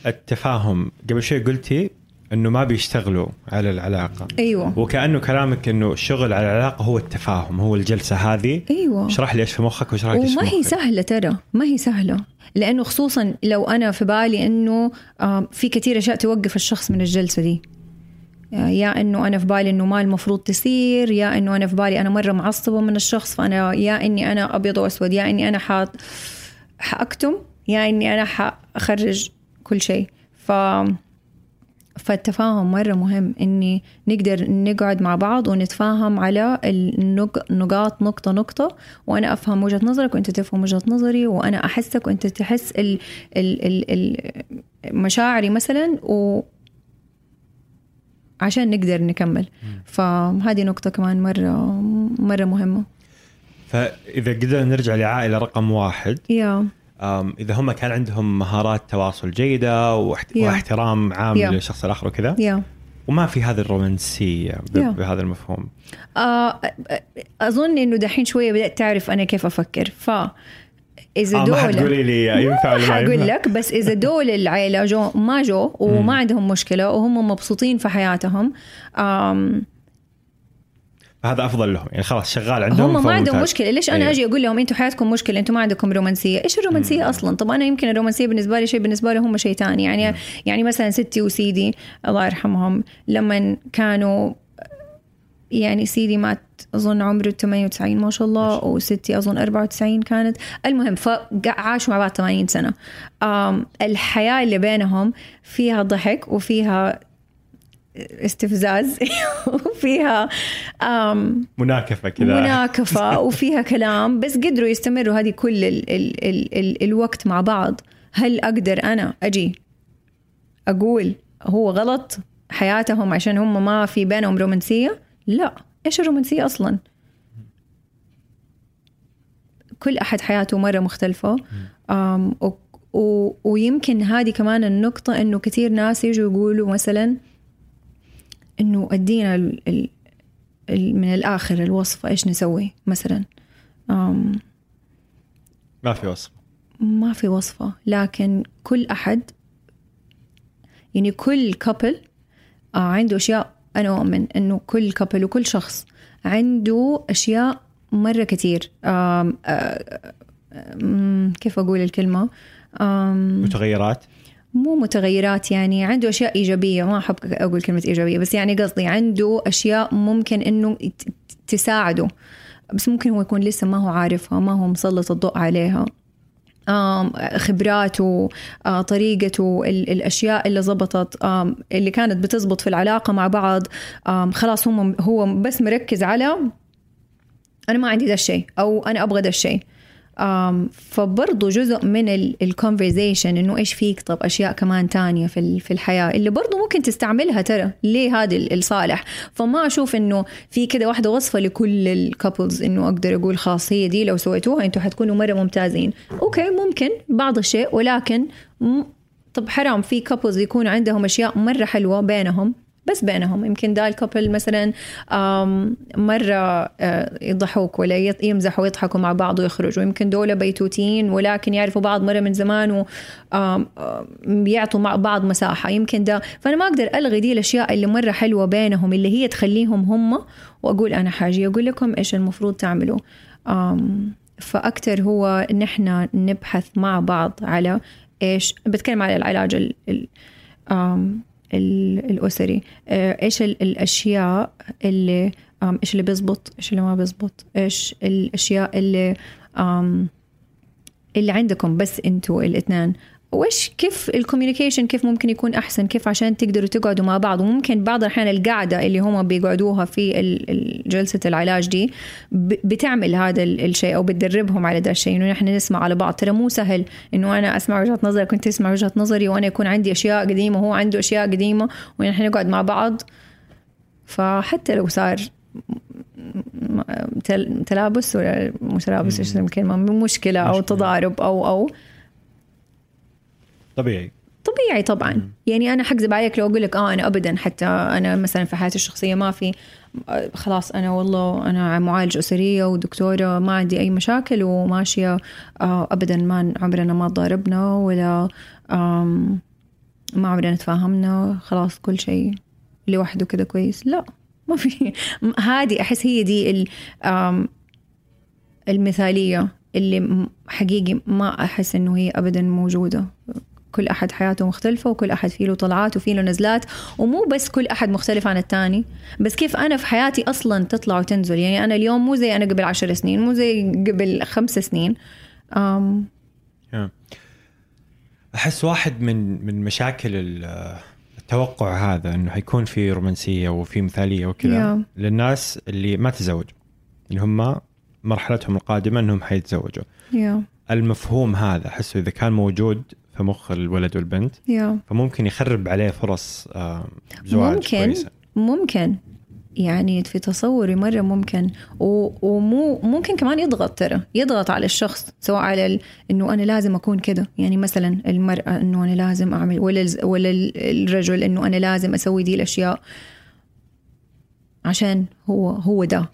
التفاهم. قبل شوي قلتي إنه ما بيشتغلوا على العلاقة. أيوه. وكأنه كلامك إنه الشغل على العلاقة هو التفاهم هو الجلسة هذه. أيوه. اشرح لي إيش في مخك واشرح لي إيش وما هي سهلة ترى ما هي سهلة. لأنه خصوصا لو أنا في بالي إنه آم، في كثير أشياء توقف الشخص من الجلسة دي. يا إنه أنا في بالي إنه ما المفروض تصير يا إنه أنا في بالي أنا مرة معصبة من الشخص فأنا يا إني أنا أبيض وأسود يا إني أنا ح حأكتم يا إني أنا حأخرج كل شيء. ف فالتفاهم مرة مهم إني نقدر نقعد مع بعض ونتفاهم على النقاط نقطة نقطة وأنا أفهم وجهة نظرك وأنت تفهم وجهة نظري وأنا أحسك وأنت تحس ال ال ال ال مشاعري مثلا و عشان نقدر نكمل. فهذه نقطة كمان مرة مرة مهمة. فإذا قدرنا نرجع لعائلة رقم واحد يا. آم، إذا هم كان عندهم مهارات تواصل جيدة واحت... Yeah. واحترام عام Yeah. للشخص الآخر وكذا يا. وما في هذه ب... Yeah. بهذا المفهوم؟ آه، أظن إنه دحين شوية بدأت تعرف أنا كيف أفكر. ف إذا آه، دول حتقولي لي ينفع ولا ما حقول لك بس إذا دول العيله جو ما جو وما عندهم مشكلة وهم مبسوطين في حياتهم آم، هذا أفضل لهم. يعني خلاص شغال عندهم هم ما عندهم. مشكلة. ليش أنا أيوه. أجي أقول لهم أنتم حياتكم مشكلة أنتم ما عندكم رومانسية؟ إيش الرومانسية أصلا؟ طب أنا يمكن الرومانسية بالنسبة لي شيء بالنسبة لهم شيء ثاني يعني يعني مثلا ستي وسيدي الله يرحمهم لما كانوا يعني سيدي مات أظن عمره 98 ما شاء الله وستي أظن 94 كانت. المهم فعاشوا مع بعض 80 سنة. آم، الحياة اللي بينهم فيها ضحك وفيها استفزاز وفيها مناكفة كذا. مناكفة وفيها كلام بس قدروا يستمروا هذه كل ال ال ال ال الوقت مع بعض. هل أقدر أنا أجي أقول هو غلط حياتهم عشان هم ما في بينهم رومانسية؟ لا إيش الرومانسية أصلا؟ كل أحد حياته مرة مختلفة. آم، و- و- ويمكن هذه كمان النقطة إنه كثير ناس يجوا يقولوا مثلا إنه أدينا ال- ال- ال- من الآخر الوصفة إيش نسوي مثلا؟ آم، ما في وصف. ما في وصفة لكن كل أحد يعني كل couple عنده أشياء أنا أؤمن إنه كل couple وكل شخص عنده أشياء مرة كتير. آه، آم، كيف أقول الكلمة؟ متغيرات؟ مو متغيرات يعني عنده أشياء إيجابية. ما أحب أقول كلمة إيجابية بس يعني قصدي عنده أشياء ممكن إنه تساعده. بس ممكن هو يكون لسه ما هو عارفها ما هو مسلط الضوء عليها. خبراته طريقته ال- الأشياء اللي زبطت اللي كانت بتزبط في العلاقة مع بعض خلاص هو بس مركز على أنا ما عندي ده الشيء أو أنا أبغى ده الشيء. فبرضه جزء من ال conversation إنه إيش فيك؟ طب أشياء كمان تانية في في الحياة. اللي برضه ممكن تستعملها ترى. ليه هذا ال- الصالح؟ فما أشوف إنه في كده واحدة وصفة لكل ال couples إنه أقدر أقول خلاص هي دي لو سويتوها أنتم حتكونوا مرة ممتازين. okay ممكن بعض الشيء ولكن طب حرام في couples يكون عندهم أشياء مرة حلوة بينهم بس بينهم. يمكن دا ال couple مثلا مرة آه، يضحوك ولا يمزحوا ويضحكوا مع بعض ويخرجوا. يمكن دولة بيتوتين ولكن يعرفوا بعض مرة من زمان و آم، آم، بيعطوا مع بعض مساحة. يمكن ده فأنا ما أقدر ألغي دي الأشياء اللي مرة حلوة بينهم اللي هي تخليهم هم وأقول أنا حاجة. أقول لكم إيش المفروض تعملوا. فأكتر هو إن إحنا نبحث مع بعض على إيش بتكلم على العلاج ال... ال... آم، ال- الأسري. آه، إيش ال- الأشياء اللي إيش اللي بيزبط؟ إيش اللي ما بيزبط؟ إيش الأشياء اللي اللي عندكم بس أنتوا الاثنين وايش كيف الكوميونيكيشن كيف ممكن يكون أحسن؟ كيف عشان تقدروا تقعدوا مع بعض؟ وممكن بعض الأحيان القعده اللي هم بيقعدوها في جلسة العلاج دي بتعمل هذا ال- الشيء أو بتدربهم على ده الشيء إنه نحن نسمع على بعض. ترى مو سهل إنه أنا أسمع وجهة نظرك كنت تسمع وجهة نظري وأنا يكون عندي أشياء قديمة وهو عنده أشياء قديمة ونحن نقعد مع بعض. فحتى لو صار تلابس ولا مو تلابس إيش مشكله أو. تضارب أو أو طبيعي. طبيعي طبعا. يعني أنا حكذب عليك لو أقول لك آه أنا ابدا حتى أنا مثلا في حياتي الشخصية ما في آه، خلاص أنا والله أنا معالج أسرية ودكتورة ما عندي أي مشاكل وماشية آه، ابدا ما عمرنا ما تضاربنا ولا ما عمرنا تفاهمنا خلاص كل شيء لوحده كذا كويس. لا ما في. هذه أحس هي دي المثالية اللي حقيقي ما أحس إنه هي ابدا موجودة. كل أحد حياته مختلفة وكل أحد فيه له طلعات وفيه له نزلات ومو بس كل أحد مختلف عن الثاني بس كيف أنا في حياتي أصلا تطلع وتنزل؟ يعني أنا اليوم مو زي أنا قبل عشر سنين مو زي قبل خمس سنين. أم. أحس واحد من من مشاكل ال- التوقع هذا إنه حيكون في رومانسية وفي مثالية وكذا. يا. للناس اللي ما تزوجوا اللي هم مرحلتهم القادمة إنهم حيتزوجوا. يا المفهوم هذا أحسه إذا كان موجود في مخ الولد والبنت. يا. فممكن يخرب عليه فرص آه، زواج ممكن كويسة. ممكن. يعني في تصوري مرة ممكن. و- ومو ممكن كمان يضغط ترى يضغط على الشخص سواء على ال... إنه أنا لازم أكون كذا يعني مثلا المرأة إنه أنا لازم أعمل ولا. ولا ال- الرجل إنه أنا لازم أسوي دي الأشياء. عشان هو هو ده.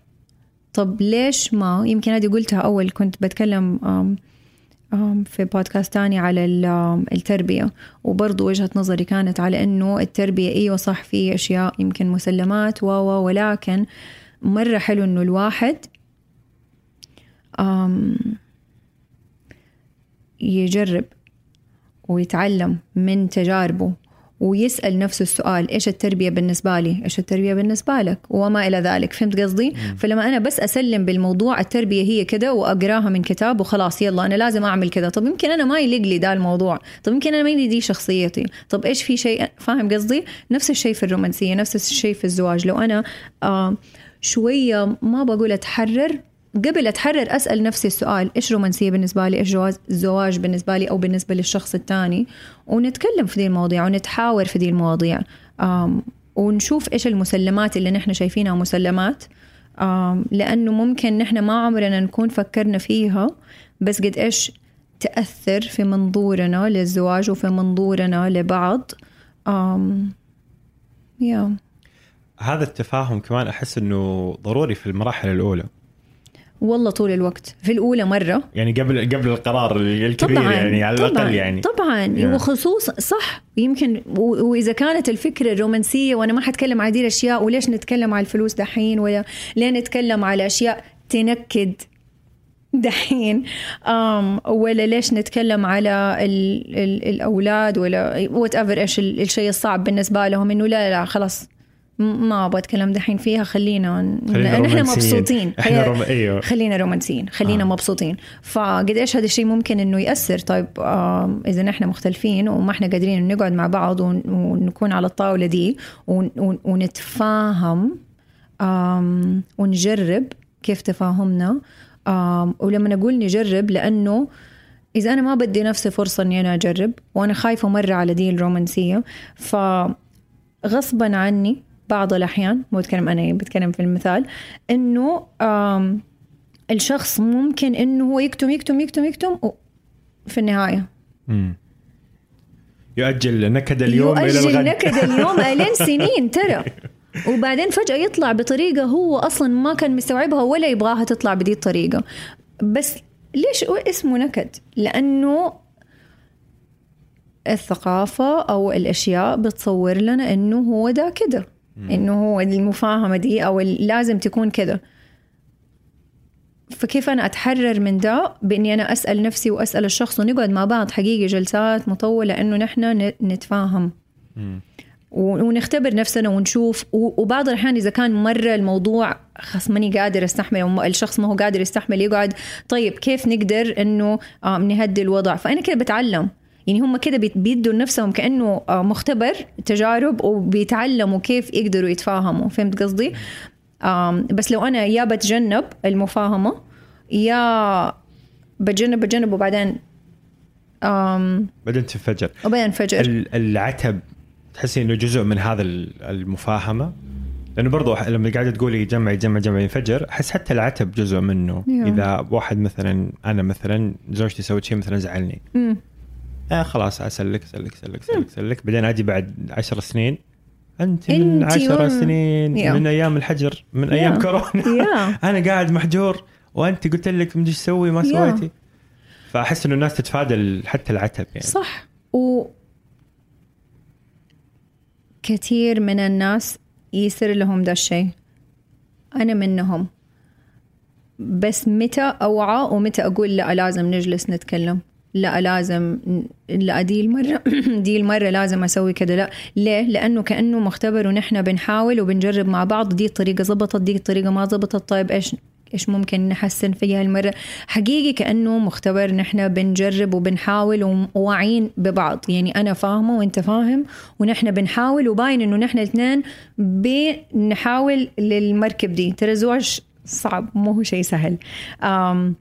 طب ليش ما؟ يمكن هذه قلتها أول كنت بتكلم في بودكاست تاني على التربية. وبرضو وجهة نظري كانت على أنه التربية أيوة صح في أشياء يمكن مسلمات و ولكن مرة حلو أنه الواحد يجرب ويتعلم من تجاربه. ويسأل نفسه السؤال إيش التربية بالنسبة لي؟ إيش التربية بالنسبة لك؟ وما إلى ذلك فهمت قصدي؟ فلما أنا بس أسلم بالموضوع التربية هي كده وأقراها من كتاب وخلاص يلا أنا لازم أعمل كده. طب يمكن أنا ما يليق لي ده الموضوع. طب يمكن أنا ما يلي دي شخصيتي. طب إيش في شيء؟ فاهم قصدي؟ نفس الشيء في الرومانسية نفس الشيء في الزواج. لو أنا آه شوية ما بقول أتحرر قبل أتحرر أسأل نفسي السؤال إيش رومانسية بالنسبة لي؟ إيش جواز زواج بالنسبة لي؟ أو بالنسبة للشخص الثاني؟ ونتكلم في دي المواضيع ونتحاور في دي المواضيع. ونشوف إيش المسلمات اللي نحن شايفينها مسلمات. لأنه ممكن نحن ما عمرنا نكون فكرنا فيها بس قد إيش تأثر في منظورنا للزواج وفي منظورنا لبعض. يا هذا التفاهم كمان أحس إنه ضروري في المراحل الأولى. والله طول الوقت. في الأولى مرة. يعني قبل قبل القرار الكبير طبعا يعني على طبعا الاقل يعني. طبعا. Yeah. وخصوصا صح يمكن وإذا كانت الفكرة الرومانسية وأنا ما حتكلم على دي الأشياء وليش نتكلم على الفلوس دحين ولا ليه نتكلم على أشياء تنكد دحين؟ أم ولا ليش نتكلم على ال ال الأولاد ولا whatever إيش ال- الشيء الصعب بالنسبة لهم إنه لا لا خلاص. ما أبغى أتكلم دحين فيها خلينا خلينا نحن. مبسوطين. إحنا روم... أيوه. خلينا رومانسيين خلينا آه. مبسوطين. فقد إيش هذا الشيء ممكن إنه يأثر؟ طيب آه إذا نحن مختلفين وما إحنا قادرين نقعد مع بعض ون- ونكون على الطاولة دي ون- ون- ونتفاهم آم ونجرب كيف تفاهمنا. آم ولما نقول نجرب لأنه إذا أنا ما بدي نفسي فرصة إني أنا أجرب وأنا خايفة مرة على دي الرومانسية فغصبا عني بعض الأحيان مو بتكلم أنا بتكلم في المثال إنه آم الشخص ممكن إنه هو يكتم يكتم يكتم يكتم في النهاية. مم. يؤجل نكد اليوم يؤجل الغد. نكد اليوم الين سنين ترى. وبعدين فجأة يطلع بطريقة هو أصلا ما كان مستوعبها ولا يبغاها تطلع بدي الطريقة. بس ليش اسمه نكد؟ لأنه الثقافة أو الأشياء بتصور لنا إنه هو ده كده. إنه هو المفاهمة دي أو ال- لازم تكون كده فكيف أنا أتحرر من ده؟ بإني أنا أسأل نفسي وأسأل الشخص ونقعد مع بعض حقيقي جلسات مطولة إنه نحن نتفاهم. مم. ونختبر نفسنا ونشوف. وبعض الأحيان إذا كان مرة الموضوع خلاص ماني قادر أستحمل أو الشخص ما هو قادر يستحمل يقعد طيب كيف نقدر إنه آه نهدي الوضع؟ فأنا كده بتعلم. يعني هم كده بيدوا لنفسهم كأنه آه مختبر تجارب وبيتعلموا كيف يقدروا يتفاهموا. فهمت قصدي؟ بس لو أنا يا بتجنب المفاهمة يا بتجنب بتجنب وبعدين بعدين تنفجر. وبعدين انفجر. ال- العتب تحسي إنه جزء من هذا ال- المفاهمة؟ لأنه برضو لما قاعدة تقولي جمع جمع جمع ينفجر أحس حتى العتب جزء منه. Yeah. إذا واحد مثلا أنا مثلا زوجتي سوت شيء مثلا زعلني. مم. آه خلاص أسلك أسلك أسلك أسلك أسلك. بعدين أجي بعد عشر سنين. أنت من عشر سنين Yeah. من أيام الحجر من أيام Yeah. كورونا. Yeah. أنا قاعد محجور وأنت قلت لك مدري إيش تسوي ما. سويتي. فأحس إنه الناس تتفادى حتى العتب يعني. صح. و كثير من الناس يصير لهم ده الشيء. أنا منهم. بس متى أوعى ومتى أقول لا لازم نجلس نتكلم. لا لازم لا دي المرة دي المرة لازم أسوي كده. لا ليه؟ لأنه كأنه مختبر ونحن بنحاول وبنجرب مع بعض. دي الطريقة زبطت دي الطريقة ما زبطت. طيب إيش إيش ممكن نحسن فيها المرة؟ حقيقي كأنه مختبر نحن بنجرب وبنحاول وواعيين ببعض. يعني أنا فاهمة وأنت فاهم ونحن بنحاول. وباين إنه نحن الاثنين بنحاول للمركب دي. ترى الزواج صعب مو هو شيء سهل. أم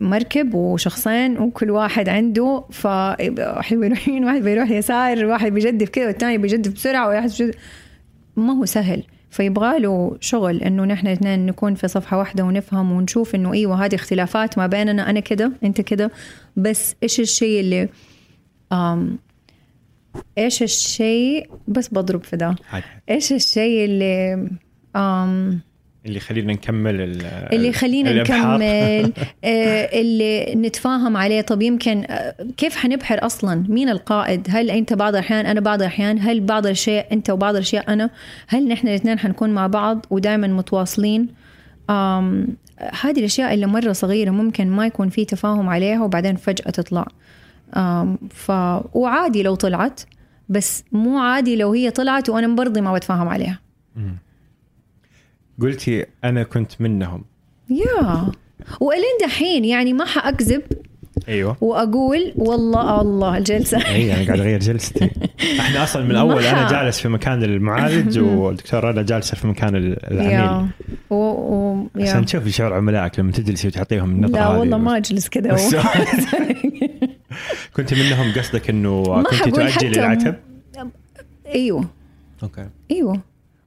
مركب وشخصين وكل واحد عنده ف واحد بيروح يمين واحد بيروح يسار واحد بيجدف كده والثاني بيجدف بسرعة وواحد بيجدف ما هو سهل. فيبغى له شغل إنه نحن اثنين نكون في صفحة واحدة ونفهم ونشوف إنه إيوه هذه اختلافات ما بيننا أنا كده أنت كده. بس إيش الشيء اللي آم إيش الشيء بس بضرب في ده. إيش الشيء اللي آم اللي يخلينا نكمل ال- اللي يخلينا. نكمل آه، اللي نتفاهم عليه. طب يمكن آه، كيف حنبحر أصلا؟ مين القائد؟ هل أنت بعض الأحيان أنا بعض الأحيان؟ هل بعض الأشياء أنت وبعض الأشياء أنا؟ هل نحن الاثنين حنكون مع بعض ودائما متواصلين؟ هذه الأشياء اللي مرة صغيرة ممكن ما يكون في تفاهم عليها وبعدين فجأة تطلع. ف وعادي لو طلعت بس مو عادي لو هي طلعت وأنا برضي ما بتفاهم عليها. قلتي أنا كنت منهم. يا. وإلين دحين يعني ما حأكذب أيوه. وأقول والله الله الجلسة. إي أنا قاعد أغير جلستي. إحنا أصلا من الأول أنا جالس في مكان المعالج والدكتور رنا جالسه في مكان ال- العميل. يا. و... و... عشان. تشوفي شعور عملائك لما تجلسي وتعطيهم النظره لا. والله ما أجلس كذا كنت منهم قصدك إنه كنت حقول تؤجلي العتب؟ أيوه. أوكي. أيوه.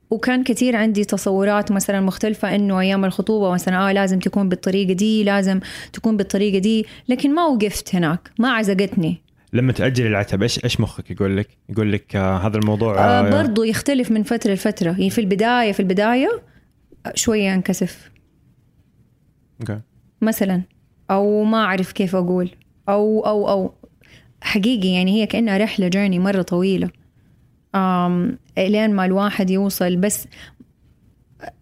وكان كثير عندي تصورات مثلا مختلفة إنه أيام الخطوبة مثلا آه لازم تكون بالطريقة دي لازم تكون بالطريقة دي لكن ما وقفت هناك ما عزقتني. لما تاجلي العتب إيش إيش مخك يقول لك؟ يقول لك آه هذا الموضوع آه آه برضو يختلف من فترة لفترة. يعني في البداية في البداية آه، شوية انكسف okay. مثلا أو ما أعرف كيف أقول. أو أو أو حقيقي يعني هي كأنها رحلة journey مرة طويلة. أم لين ما الواحد يوصل. بس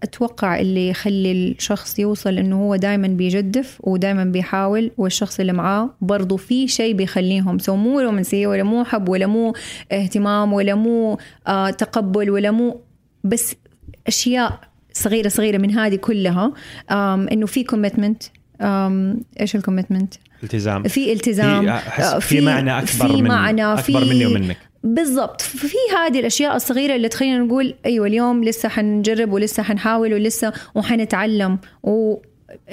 أتوقع اللي يخلي الشخص يوصل إنه هو دائما بيجدف ودائما بيحاول والشخص اللي معاه برضو في شيء بيخليهم. so مو رومانسية ولا مو حب ولا مو اهتمام ولا مو آه تقبل ولا مو بس أشياء صغيرة صغيرة من هذه كلها. إنه في commitment إيش ال commitment التزام. في التزام. في آه، في معنى أكبر في من معنى أكبر في مني ومنك. بالضبط. في هذه الأشياء الصغيرة اللي تخلينا نقول أيوه اليوم لسه حنجرب ولسه حنحاول ولسه وحنتعلم و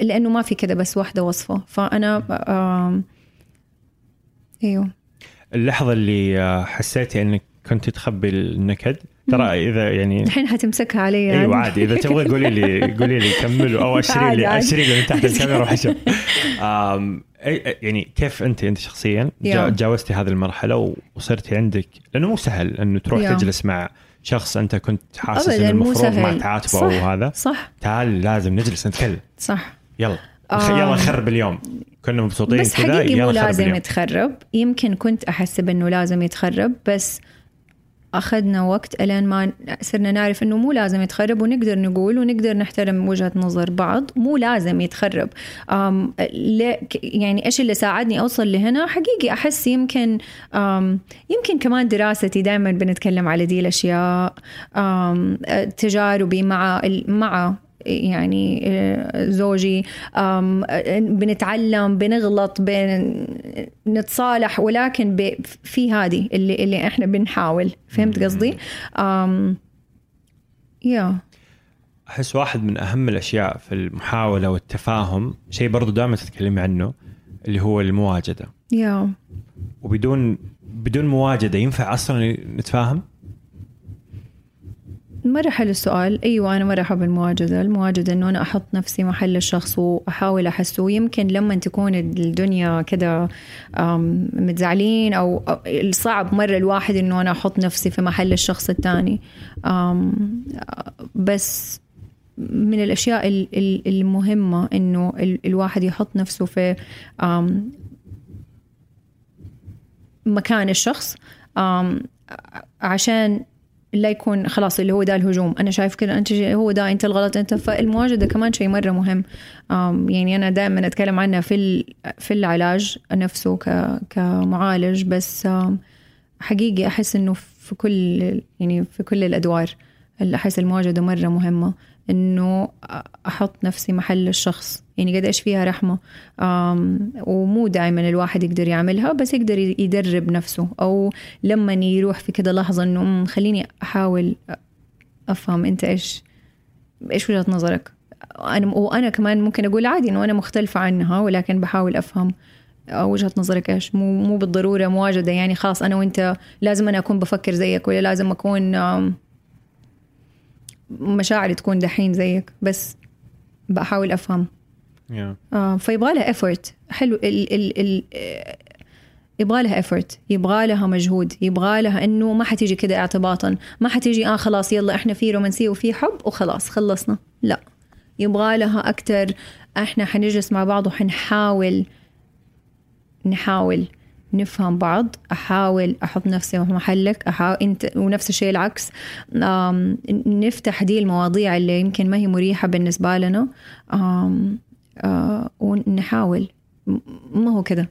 لأنه ما في كده بس واحدة وصفة. فأنا آم، أيوه. اللحظة اللي آه، حسيتي إنك كنت تخبي النكد ترى إذا يعني الحين حتمسكها علي يعني. أيوه عادي إذا تبغى قولي لي قولي لي كملوا أو أشري لي. أشري لي من تحت الكاميرا أي- يعني كيف انت أنت شخصيا جا- يا. جاوزتي هذه المرحلة وصرتي عندك لأنه مو سهل أنه تروح. تجلس مع شخص أنت كنت حاسس إنه المفروض ما. تعاتبه. أو هذا صح تعال لازم نجلس نتكلم صح يلا. يلا نخرب اليوم كنا مبسوطين بس حقيقي مو لازم. يتخرب يمكن كنت احسب انه لازم يتخرب بس أخذنا وقت إلين ما صرنا نعرف إنه مو لازم يتخرب ونقدر نقول ونقدر نحترم وجهة نظر بعض مو لازم يتخرب. أم يعني إيش اللي ساعدني أوصل لهنا؟ حقيقي أحس يمكن أم يمكن كمان دراستي دائما بنتكلم على دي الأشياء أم تجاربي مع مع يعني آه، زوجي بنتعلم بنغلط بن نتصالح ولكن في هذه اللي اللي إحنا بنحاول. فهمت قصدي؟ يا أحس واحد من أهم الأشياء في المحاولة والتفاهم شيء برضو دائما تتكلمي عنه اللي هو المواجدة. يا وبدون بدون مواجدة ينفع أصلا نتفاهم؟ مرة حلو السؤال. أيوة أنا مرة أحب المواجدة. المواجدة أنه أنا أحط نفسي محل الشخص وأحاول أحسه. يمكن لما تكون الدنيا كده متزعلين أو صعب مرة الواحد أنه أنا أحط نفسي في محل الشخص الثاني. بس من الأشياء ال- ال- المهمة أنه ال- الواحد يحط نفسه في مكان الشخص. عشان لا يكون خلاص اللي هو ده الهجوم. أنا شايف كده. أنت هو ده أنت الغلط. أنت فالمواجده كمان شيء مرة مهم. يعني أنا دائما أتكلم عنها في في العلاج نفسه كمعالج. بس حقيقي أحس إنه في كل يعني في كل الأدوار أحس المواجده مرة مهمة. إنه أحط نفسي محل الشخص. يعني قد إيش فيها رحمة. ومو دائما الواحد يقدر يعملها بس يقدر يدرب نفسه. أو لما يروح في كده لحظة إنه "أمم، خليني أحاول أفهم أنت إيش إيش وجهة نظرك. أنا وأنا كمان ممكن أقول عادي إنه أنا مختلفة عنها ولكن بحاول أفهم وجهة نظرك إيش. مو مو بالضرورة مواجده يعني خلاص أنا وأنت لازم أنا أكون بفكر زيك ولا لازم أكون مشاعري تكون دحين زيك بس بحاول أفهم. آه فيبغى لها ايفورت حلو ال ال ال يبغى لها ايفورت يبغى لها مجهود. يبغى لها إنه ما حتيجي كده اعتباطا. ما حتيجي آه خلاص يلا إحنا في رومانسية وفي حب وخلاص خلصنا. لا. يبغى لها أكتر. إحنا حنجلس مع بعض وحنحاول نحاول. نفهم بعض أحاول أحط نفسي في محلك أحاول إنت ونفس الشيء العكس. نفتح دي المواضيع اللي يمكن ما هي مريحة بالنسبة لنا. آه، ونحاول. ما هو كده.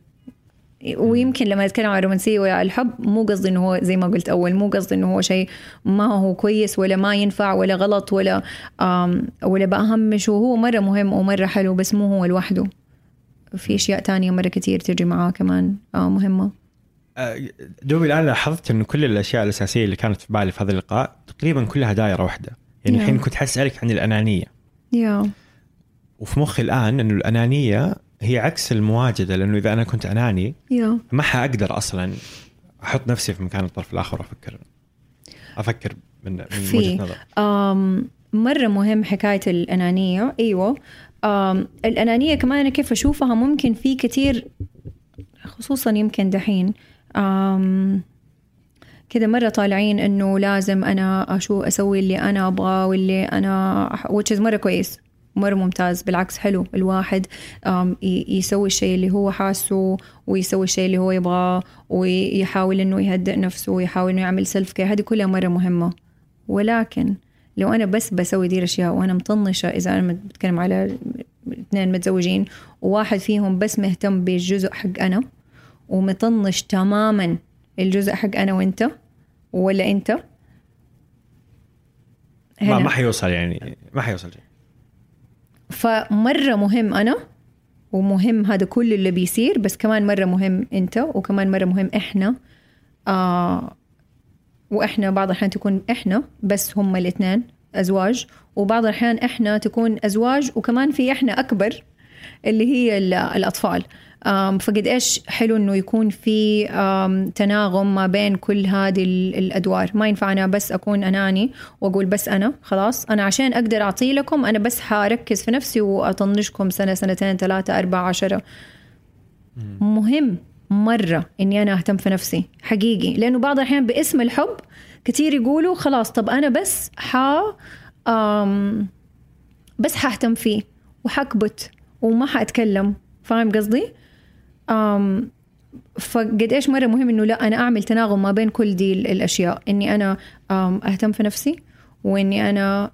ويمكن لما نتكلم عن الرومانسية ولا الحب مو قصدي إنه هو زي ما قلت أول مو قصدي إنه هو شيء ما هو كويس ولا ما ينفع ولا غلط ولا ولا بأهمش وهو مرة مهم ومرة حلو بس مو هو لوحده. في أشياء تانية مرة كتير تجي معاه كمان آه مهمة. أه، دوبي الآن لاحظت انه كل الأشياء الأساسية اللي كانت في بالي في هذا اللقاء تقريبا كلها دايره واحدة. يعني نعم. الحين كنت حاسالك عن الأنانية. يا وفي مخي الآن انه الأنانية هي عكس المواجدة لأنه إذا أنا كنت أناني يا ما حأقدر أصلا أحط نفسي في مكان الطرف الآخر وأفكر أفكر من, من. وجهة نظر. آم مرة مهم حكاية الأنانية. أيوة. آم الأنانية كمان أنا كيف أشوفها ممكن في كتير خصوصا يمكن دحين كده مرة طالعين إنه لازم أنا أشو أسوي اللي أنا أبغاه واللي أنا which is مرة كويس مرة ممتاز بالعكس حلو. الواحد يسوي الشيء اللي هو حاسه ويسوي الشيء اللي هو يبغاه ويحاول إنه يهدئ نفسه ويحاول إنه يعمل self care هذه كلها مرة مهمة. ولكن لو أنا بس بسوي دي الأشياء وأنا مطنشة إذا أنا بتكلم على اثنين متزوجين وواحد فيهم بس مهتم بالجزء حق أنا ومطنش تماما الجزء حق أنا وأنت ولا أنت ما, هنا. ما حيوصل يعني ما حيوصل شيء فمرة مهم أنا ومهم هذا كل اللي بيصير بس كمان مرة مهم أنت وكمان مرة مهم إحنا آه وإحنا بعض الأحيان تكون إحنا بس هم الاثنين أزواج وبعض الأحيان إحنا تكون أزواج وكمان في إحنا أكبر اللي هي ال- الأطفال. آم، فقد إيش حلو إنه يكون في تناغم ما بين كل هذه ال- الأدوار. ما ينفع أنا بس أكون أناني وأقول بس أنا خلاص. أنا عشان أقدر أعطي لكم أنا بس حركز في نفسي وأطنشكم سنة سنتين ثلاثة أربعة عشرة. مهم. مرة إني أنا أهتم في نفسي حقيقي. لأنه بعض الأحيان باسم الحب كتير يقولوا خلاص طب أنا بس ح أم بس حأهتم فيه وحكبت وما حأتكلم. فاهم قصدي؟ أم فقد إيش مرة مهم إنه لا أنا أعمل تناغم ما بين كل دي ال- الأشياء. إني أنا أهتم في نفسي وإني أنا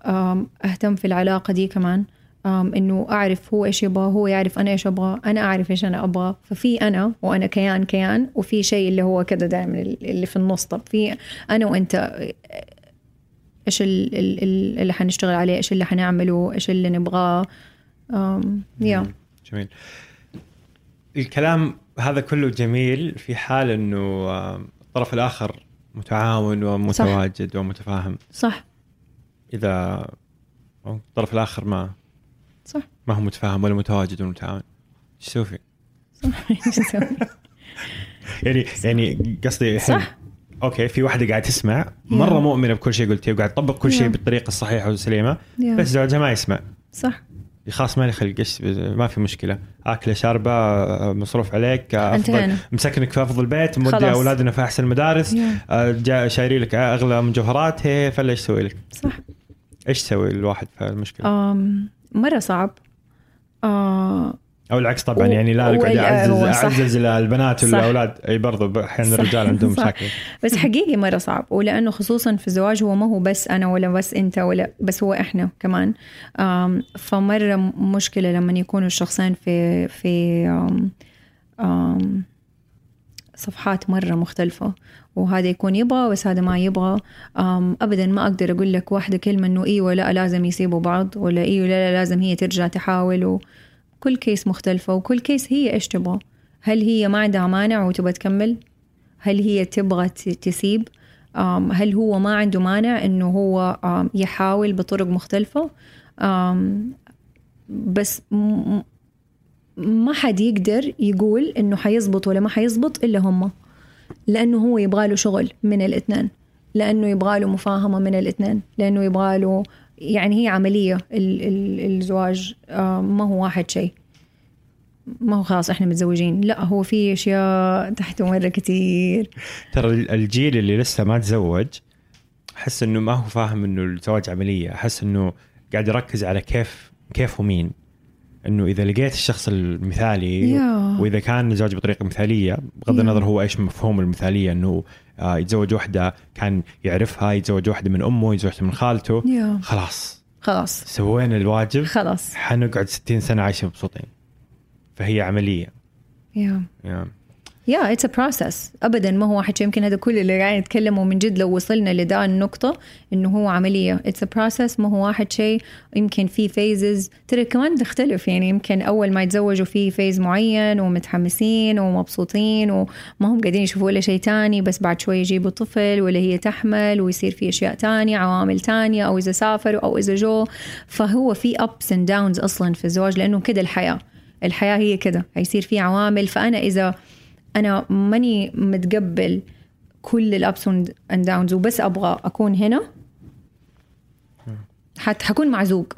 أهتم في العلاقة دي كمان. إنه أعرف هو إيش يبغى هو يعرف أنا إيش أبغى أنا أعرف إيش أنا أبغى. ففي أنا وأنا كيان كيان وفي شيء اللي هو كذا دائما اللي في النص. طب في أنا وأنت إيش ال- ال- ال- اللي حنشتغل عليه إيش اللي حنعمله إيش اللي نبغاه. يا. جميل. الكلام هذا كله جميل في حال إنه الطرف الآخر متعاون ومتواجد ومتفاهم. صح. إذا الطرف الآخر ما صح ما هو متفاهم ولا متواجد ولا متعاون إيش تسوي فيه؟ يعني يعني قصدي الحين صح. أوكي في واحدة قاعدة تسمع مرة. مؤمنة بكل شيء قلتيه وقاعد تطبق كل. شيء بالطريقة الصحيحة والسليمة. بس زوجها ما يسمع صح خلاص مالي خلق إيش- ما في مشكلة آكلة شاربة مصروف عليك آه، أفضل. مسكنك في أفضل بيت مودي. أولادنا في أحسن المدارس. آه، جا شايري لك أغلى مجوهرات هي فلا إيش تسوي لك؟ صح إيش تسوي الواحد في المشكلة؟ أم مرة صعب آه أو العكس طبعا و- يعني لا أقعد اعزز. أعزز البنات. والاولاد أي برضو أحيانا. الرجال عندهم. مشاكل بس حقيقي مرة صعب ولأنه خصوصا في الزواج هو ما هو بس أنا ولا بس أنت ولا بس هو إحنا كمان آم، فمرة مشكلة لما يكونوا الشخصين في في آم، آم، صفحات مرة مختلفة وهذا يكون يبغى بس هذا ما يبغى. أبدا ما أقدر أقول لك واحدة كلمة إنه إيوه لا لازم يسيبوا بعض ولا إيوه لا, لا لازم هي ترجع تحاول وكل كيس مختلفة وكل كيس هي إيش تبغى. هل هي ما عندها مانع وتبغى تكمل؟ هل هي تبغى تسيب؟ هل هو ما عنده مانع إنه هو يحاول بطرق مختلفة؟ بس ما حد يقدر يقول إنه حيزبط ولا ما حيزبط إلا هم. لأنه هو يبغى له شغل من الاثنين. لأنه يبغى له مفاهمة من الاثنين. لأنه يبغى له يعني هي عملية ال- ال- الزواج آم، ما هو واحد شيء. ما هو خلاص إحنا متزوجين. لا هو في أشياء تحته مره كتير. ترى الجيل اللي لسه ما تزوج أحس إنه ما هو فاهم إنه الزواج عملية. أحس إنه قاعد يركز على كيف كيف ومين. إنه إذا لقيت الشخص المثالي يا. وإذا كان الزواج بطريقة مثالية بغض يا. النظر هو إيش مفهوم المثالية إنه آه، يتزوج واحدة كان يعرفها يتزوج واحدة من أمه يتزوج من خالته يا. خلاص خلاص سوينا الواجب خلاص حنقعد 60 سنة عايشين مبسوطين فهي عملية yeah yeah. yeah it's a process ابدا ما هو واحد يمكن هذا كل اللي قاعد يتكلم ومن جد لو وصلنا لدا النقطة إنه هو عملية. it's a process ما هو واحد شيء يمكن في phases ترى كمان تختلف يعني يمكن أول ما يتزوجوا في phase معين ومتحمسين ومبسوطين وما هم قاعدين يشوفوا ولا شيء تاني بس بعد شوي يجيبوا طفل ولا هي تحمل ويصير في أشياء تانية عوامل تانية أو إذا سافروا أو إذا جو. فهو في ups and downs أصلا في الزواج لأنه كده الحياة. الحياة هي كده. هيصير في عوامل. فأنا إذا أنا ماني متقبل كل ال ups and downs وبس أبغى أكون هنا. حت حكون معزوق.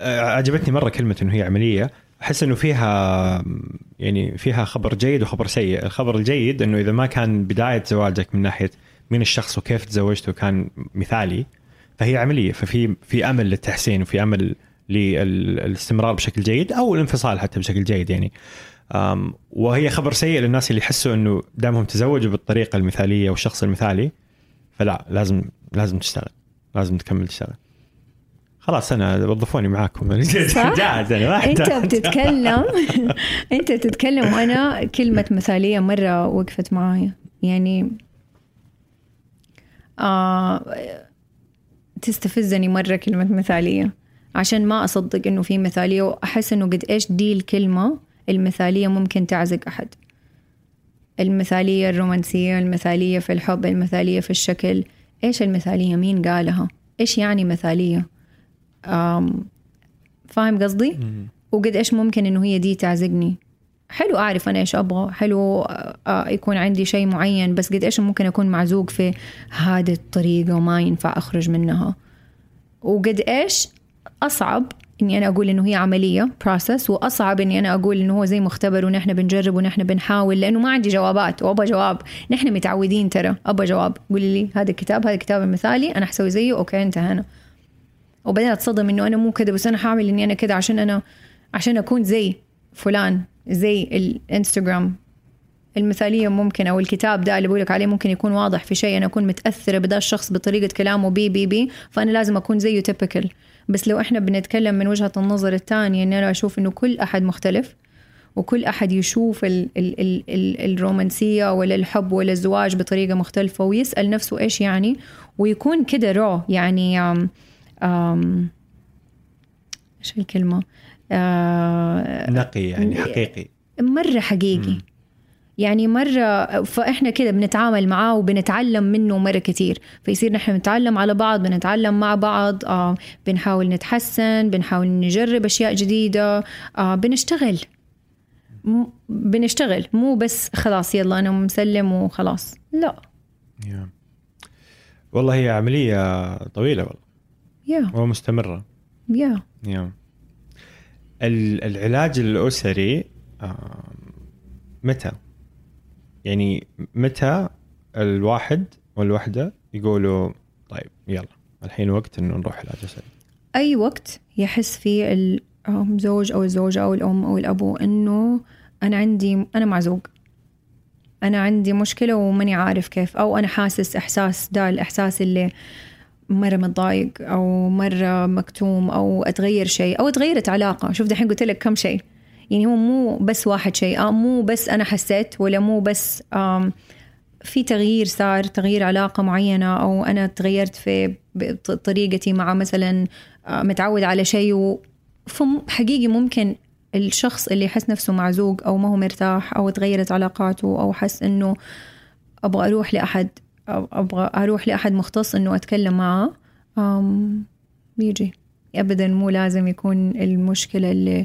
عجبتني مرة كلمة إنه هي عملية. أحس إنه فيها يعني فيها خبر جيد وخبر سيء. الخبر الجيد إنه إذا ما كان بداية زواجك من ناحية مين الشخص وكيف تزوجته كان مثالي فهي عملية. ففي في أمل للتحسين وفي أمل للإستمرار بشكل جيد أو الانفصال حتى بشكل جيد يعني. وهي خبر سيء للناس اللي يحسوا إنه دامهم تزوجوا بالطريقة المثالية والشخص المثالي فلا لازم لازم تشتغل لازم تكمل تشتغل خلاص أنا وظفوني معاكم؟ جاهز أنا ما أنت. بتتكلم أنت بتتكلم وأنا كلمة مثالية مرة وقفت معايا يعني آه تستفزني مرة كلمة مثالية عشان ما أصدق إنه في مثالية وأحس إنه قد إيش دي الكلمة المثالية ممكن تعزق أحد. المثالية الرومانسية المثالية في الحب المثالية في الشكل. إيش المثالية؟ مين قالها؟ إيش يعني مثالية؟ آم، فاهم قصدي. وقد إيش ممكن إنه هي دي تعزقني؟ حلو أعرف أنا إيش أبغى. حلو آه، يكون عندي شيء معين بس قد إيش ممكن أكون معزوق في هذه الطريقة وما ينفع أخرج منها. وقد إيش أصعب إني أنا أقول إنه هي عملية process وأصعب إني أنا أقول إنه هو زي مختبر ونحن بنجرب ونحن بنحاول لأنه ما عندي جوابات. وأبغى جواب. نحن متعودين ترى. أبغى جواب. قولي لي هذا الكتاب هذا الكتاب المثالي أنا حسوي زيه. okay انتهينا وبعدين أتصدم إنه أنا مو كذا بس أنا حاعمل إني أنا كذا عشان أنا عشان أكون زي فلان زي الإنستغرام المثالية ممكن أو الكتاب ده اللي بقول لك عليه ممكن يكون واضح في شيء. أنا أكون متأثرة بدا الشخص بطريقة كلامه بي بي بي فأنا لازم أكون زيه typical بس لو إحنا بنتكلم من وجهة النظر الثانية إني أنا أشوف إنه كل أحد مختلف وكل أحد يشوف ال ال ال ال الرومانسية ولا الحب ولا الزواج بطريقة مختلفة ويسأل نفسه إيش يعني؟ ويكون كده raw يعني أم أم إيش الكلمة؟ آه نقي يعني حقيقي. مرة حقيقي. م. يعني مرة فإحنا كده بنتعامل معاه وبنتعلم منه مرة كتير فيصير نحن نتعلم على بعض بنتعلم مع بعض آه بنحاول نتحسن بنحاول نجرب أشياء جديدة آه بنشتغل بنشتغل مو بس خلاص يلا أنا مسلم وخلاص لا yeah. والله هي عملية طويلة والله yeah. ومستمرة yeah. yeah. العلاج الأسري آه متى يعني متى الواحد والوحدة يقولوا طيب يلا الحين وقت إنه نروح علاج اسري أي وقت يحس فيه الزوج أو الزوجة أو الأم أو الأبو إنه أنا عندي أنا معزوق. أنا عندي مشكلة وماني عارف كيف أو أنا حاسس إحساس ده الإحساس اللي مرة متضايق أو مرة مكتوم أو أتغير شيء أو تغيرت علاقة. شوف دحين قلت لك كم شيء. يعني هو مو بس واحد شيء. آه مو بس أنا حسيت ولا مو بس في تغيير صار تغيير علاقة معينة أو أنا تغيرت في طريقتي مع مثلا آه، متعود على شيء. حقيقي ممكن الشخص اللي يحس نفسه معزوق أو ما هو مرتاح أو تغيرت علاقاته أو حس إنه أبغى أروح لأحد أبغى أروح لأحد مختص إنه أتكلم معاه بيجي أبدا مو لازم يكون المشكلة اللي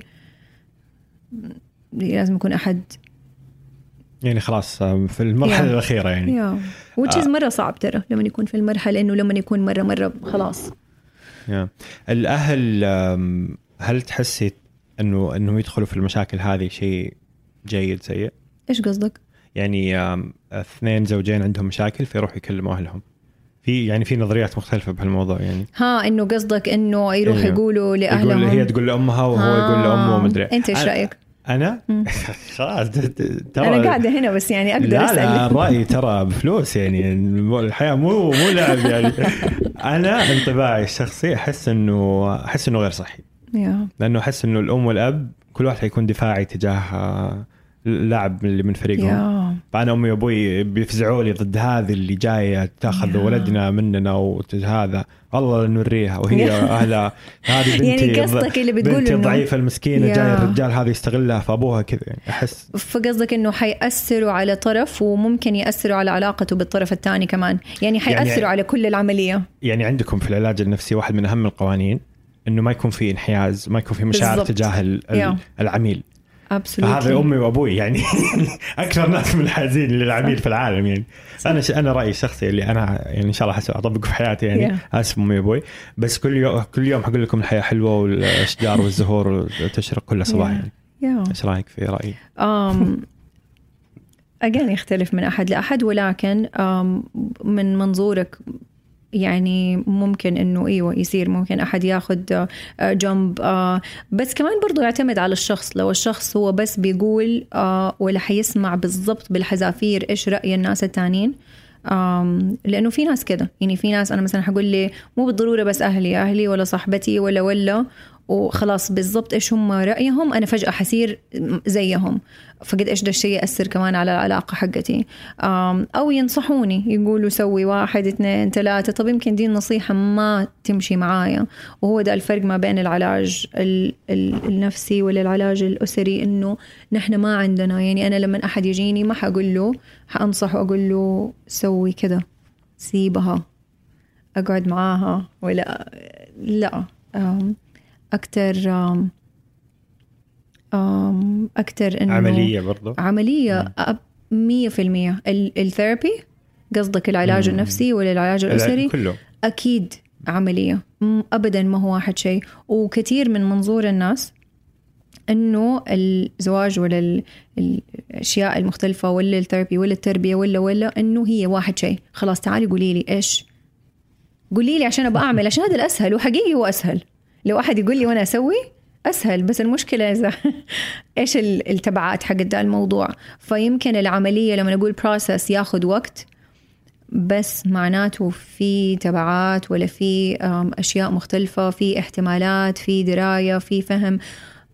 لازم يكون أحد يعني خلاص في المرحلة yeah. الأخيرة يعني yeah. which is آه. مرة صعب ترى لما يكون في المرحلة إنه لما يكون مرة مرة خلاص yeah. الأهل هل تحسي إنه انه يدخلوا في المشاكل هذه شيء جيد سيء؟ إيش قصدك؟ يعني اثنين زوجين عندهم مشاكل فيروحوا يكلموا أهلهم في يعني في نظريات مختلفة بهالموضوع يعني. ها إنه قصدك إنه يروح إيه. يقولوا لأهلهم. يقول هي تقول لأمها وهو يقول لأمه ومدري أنت إيش رأيك؟ أنا؟ خلاص ترى أنا قاعدة هنا بس يعني أقدر لا أسأل. لا الراي ترى بفلوس يعني. الحياة مو مو لعب يعني. أنا انطباعي الشخصي أحس انه أحس إنه غير صحي. لأنه أحس إنه الأم والأب كل واحد حيكون دفاعي تجاه اللاعب اللي من فريقهم. فأنا أمي وأبوي بيفزعوا لي ضد هذه اللي جاية تأخذ ولدنا مننا وهذا والله نوريها. وهي أهلها. هذه بنتي يعني قصدك اللي بتقول بنتي الضعيفة المسكينة جاي الرجال هذا يستغلها فأبوها كذا يعني أحس. فقصدك إنه حيأثروا على طرف وممكن يأثروا على علاقته بالطرف الثاني كمان. يعني حيأثروا يعني على كل العملية. يعني عندكم في العلاج النفسي واحد من أهم القوانين إنه ما يكون في انحياز ما يكون في مشاعر بالزبط. تجاه العميل. هذا أمي وأبوي يعني أكثر ناس منحازين للعميل في العالم يعني أنا ش... أنا رأيي الشخصي اللي أنا يعني إن شاء الله أطبقه في حياتي يعني yeah. أسف أمي وأبوي بس كل يوم كل يوم حقول لكم الحياة حلوة والأشجار والزهور تشرق كل صباح yeah. يعني yeah. إيش رأيك في رأيي؟ um, أجان يختلف من أحد لأحد ولكن من منظورك يعني ممكن إنه إيوه يصير ممكن أحد ياخذ آه، جنب آه، بس كمان برضو يعتمد على الشخص. لو الشخص هو بس بيقول آه، ولا حيسمع بالضبط بالحذافير إيش رأي الناس التانيين لأنه في ناس كده. يعني في ناس أنا مثلا حقول لي مو بالضرورة بس أهلي أهلي ولا صاحبتي ولا ولا وخلاص بالضبط إيش هم رأيهم أنا فجأة حصير زيهم. فقد إيش ده الشيء يأثر كمان على العلاقة حقتي؟ أو ينصحوني يقولوا سوي واحد اثنين ثلاثة. طب يمكن دي النصيحة ما تمشي معايا. وهو ده الفرق ما بين العلاج النفسي ولا العلاج الأسري إنه نحن ما عندنا. يعني أنا لما أحد يجيني ما حقول له حأنصح وأقول له سوي كذا سيبها أقعد معاها ولا لا. أكتر آم، أكثر إنه عملية برضو. عملية أب- مية في المية. ال- الثيرابي قصدك العلاج مم. النفسي ولا العلاج الأسري؟ كله. أكيد عملية. أبدا ما هو واحد شيء. وكثير من منظور الناس إنه الزواج ولا ال- الأشياء المختلفة ولا الثيرابي ولا التربية ولا ولا إنه هي واحد شيء. خلاص تعالي قولي لي إيش؟ قولي لي عشان أبغى أعمل عشان هذا الأسهل وحقيقي هو أسهل. لو احد يقول لي وأنا أسوي أسهل. بس المشكلة إذا إيش ال- التبعات حق ده الموضوع؟ فيمكن العملية لما نقول بروسس ياخذ وقت بس معناته في تبعات ولا في أشياء مختلفة في احتمالات في دراية في فهم.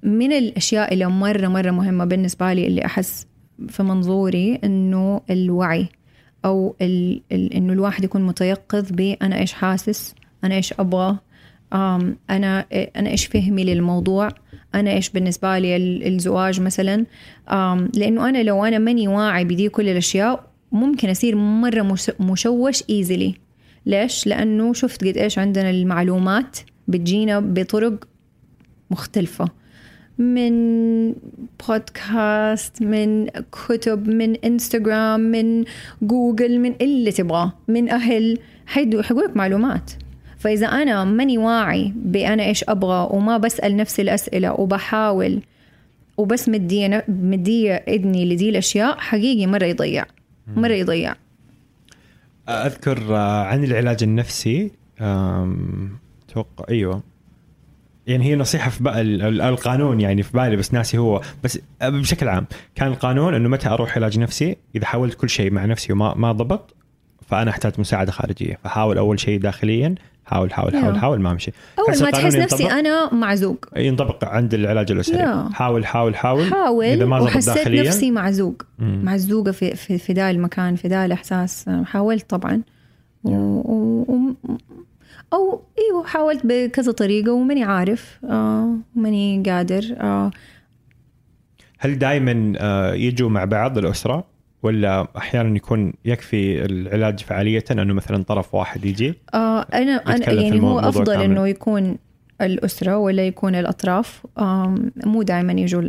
من الأشياء اللي مرة مرة مهمة بالنسبة لي اللي أحس في منظوري إنه الوعي أو ال إنه الواحد يكون متيقظ بأنا إيش حاسس أنا إيش أبغى. أنا أنا إيش فهمي للموضوع؟ أنا إيش بالنسبة لي ال- الزواج مثلا؟ لأنه أنا لو أنا ماني واعي بدي كل الأشياء ممكن أصير مرة مش- مشوش ايزلي ليش؟ لأنه شفت قد إيش عندنا المعلومات بتجينا بطرق مختلفة. من بودكاست من كتب من انستغرام من جوجل من اللي تبغاه من أهل. حيدوا حيقولك معلومات. فإذا أنا ماني واعي بأنا إيش أبغى وما بسأل نفسي الأسئلة وبحاول وبس مديه مديه اذني لدي الأشياء حقيقي مرة يضيع مرة يضيع. أذكر آه، عن العلاج النفسي آم، أتوقع أيوه. يعني هي نصيحة في بقى ال- ال- القانون يعني في بالي بس ناسي هو. بس بشكل عام كان القانون إنه متى أروح علاج نفسي؟ إذا حاولت كل شيء مع نفسي وما ما ضبط فأنا أحتاج مساعدة خارجية. فحاول أول شيء داخليا حاول حاول حاول. حاول ما مشي أول ما تحس نفسي أنا معزوق. ينطبق عند العلاج الأسري. لا. حاول حاول حاول. حاول إذا ما وحسيت نفسي معزوق. معزوقة في في, في ذا المكان في ذا الإحساس. حاولت طبعا. و... و... و... أو أيوه حاولت بكذا طريقة وماني عارف آه ماني قادر آه. هل دائما يجوا مع بعض الأسرة؟ ولا أحيانا يكون يكفي العلاج فعالية انه مثلا طرف واحد يجي؟ آه أنا, أنا يعني هو أفضل كامل. إنه يكون الأسرة ولا يكون الأطراف. آم، مو دائما يجوا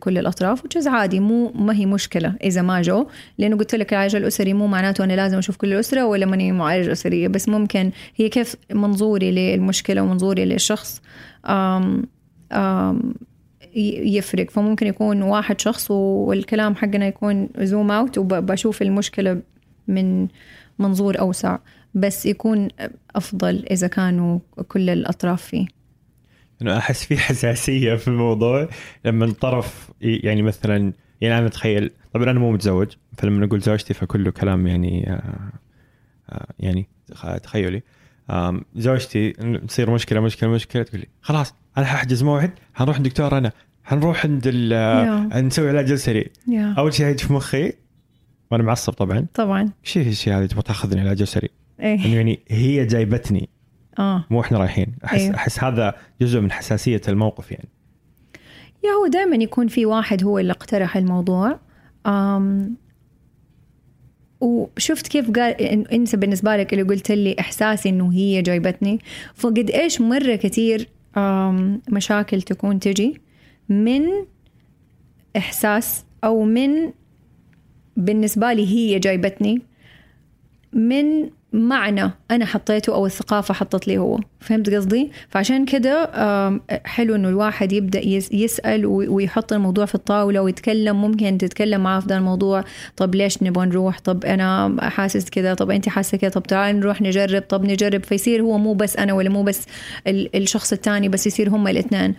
كل الأطراف. وجز عادي مو ما هي مشكلة إذا ما جو. لأنه قلت لك العلاج الأسري مو معناته أنا لازم أشوف كل الأسرة ولا ماني معالجة أسرية. بس ممكن هي كيف منظوري للمشكلة ومنظوري للشخص. آم آم يفرق. فممكن يكون واحد شخص والكلام حقنا يكون زوم اوت وبشوف المشكلة من منظور أوسع بس يكون أفضل إذا كانوا كل الأطراف فيه. إنه أحس في حساسية في الموضوع لما الطرف يعني مثلا يعني أنا أتخيل طبعا أنا مو متزوج فلما نقول زوجتي فكله كلام يعني آه آه يعني تخ- تخيلي. زوجتي تصير مشكلة مشكلة مشكلة تقول لي خلاص أنا حأحجز موعد حنروح عند دكتور أنا حنروح عند ال- يا. نسوي علاج جسري يا. أول شيء في مخي وأنا معصب طبعا. طبعا. إيش هي الشيء هذا تبغى تأخذني علاج انه إيه. يعني هي جايبتني. آه. مو إحنا رايحين. أحس أيوه. أحس هذا جزء من حساسية الموقف يعني. يا هو دائما يكون في واحد هو اللي اقترح الموضوع. وشفت كيف قال انت بالنسبة لك اللي قلت لي إحساسي إنه هي جايبتني. فقد إيش مرة كثير مشاكل تكون تجي من إحساس أو من بالنسبة لي هي جايبتني من معنى أنا حطيته أو الثقافة حطت لي هو. فهمت قصدي؟ فعشان كده حلو إنه الواحد يبدأ يس- يسأل وي- ويحط الموضوع في الطاولة ويتكلم. ممكن تتكلم معاه في ده الموضوع. طب ليش نبغى نروح؟ طب أنا حاسس كذا طب انت حاسة كذا طب تعال نروح نجرب. طب نجرب. فيصير هو مو بس أنا ولا مو بس ال- الشخص الثاني بس يصير هم الاثنين.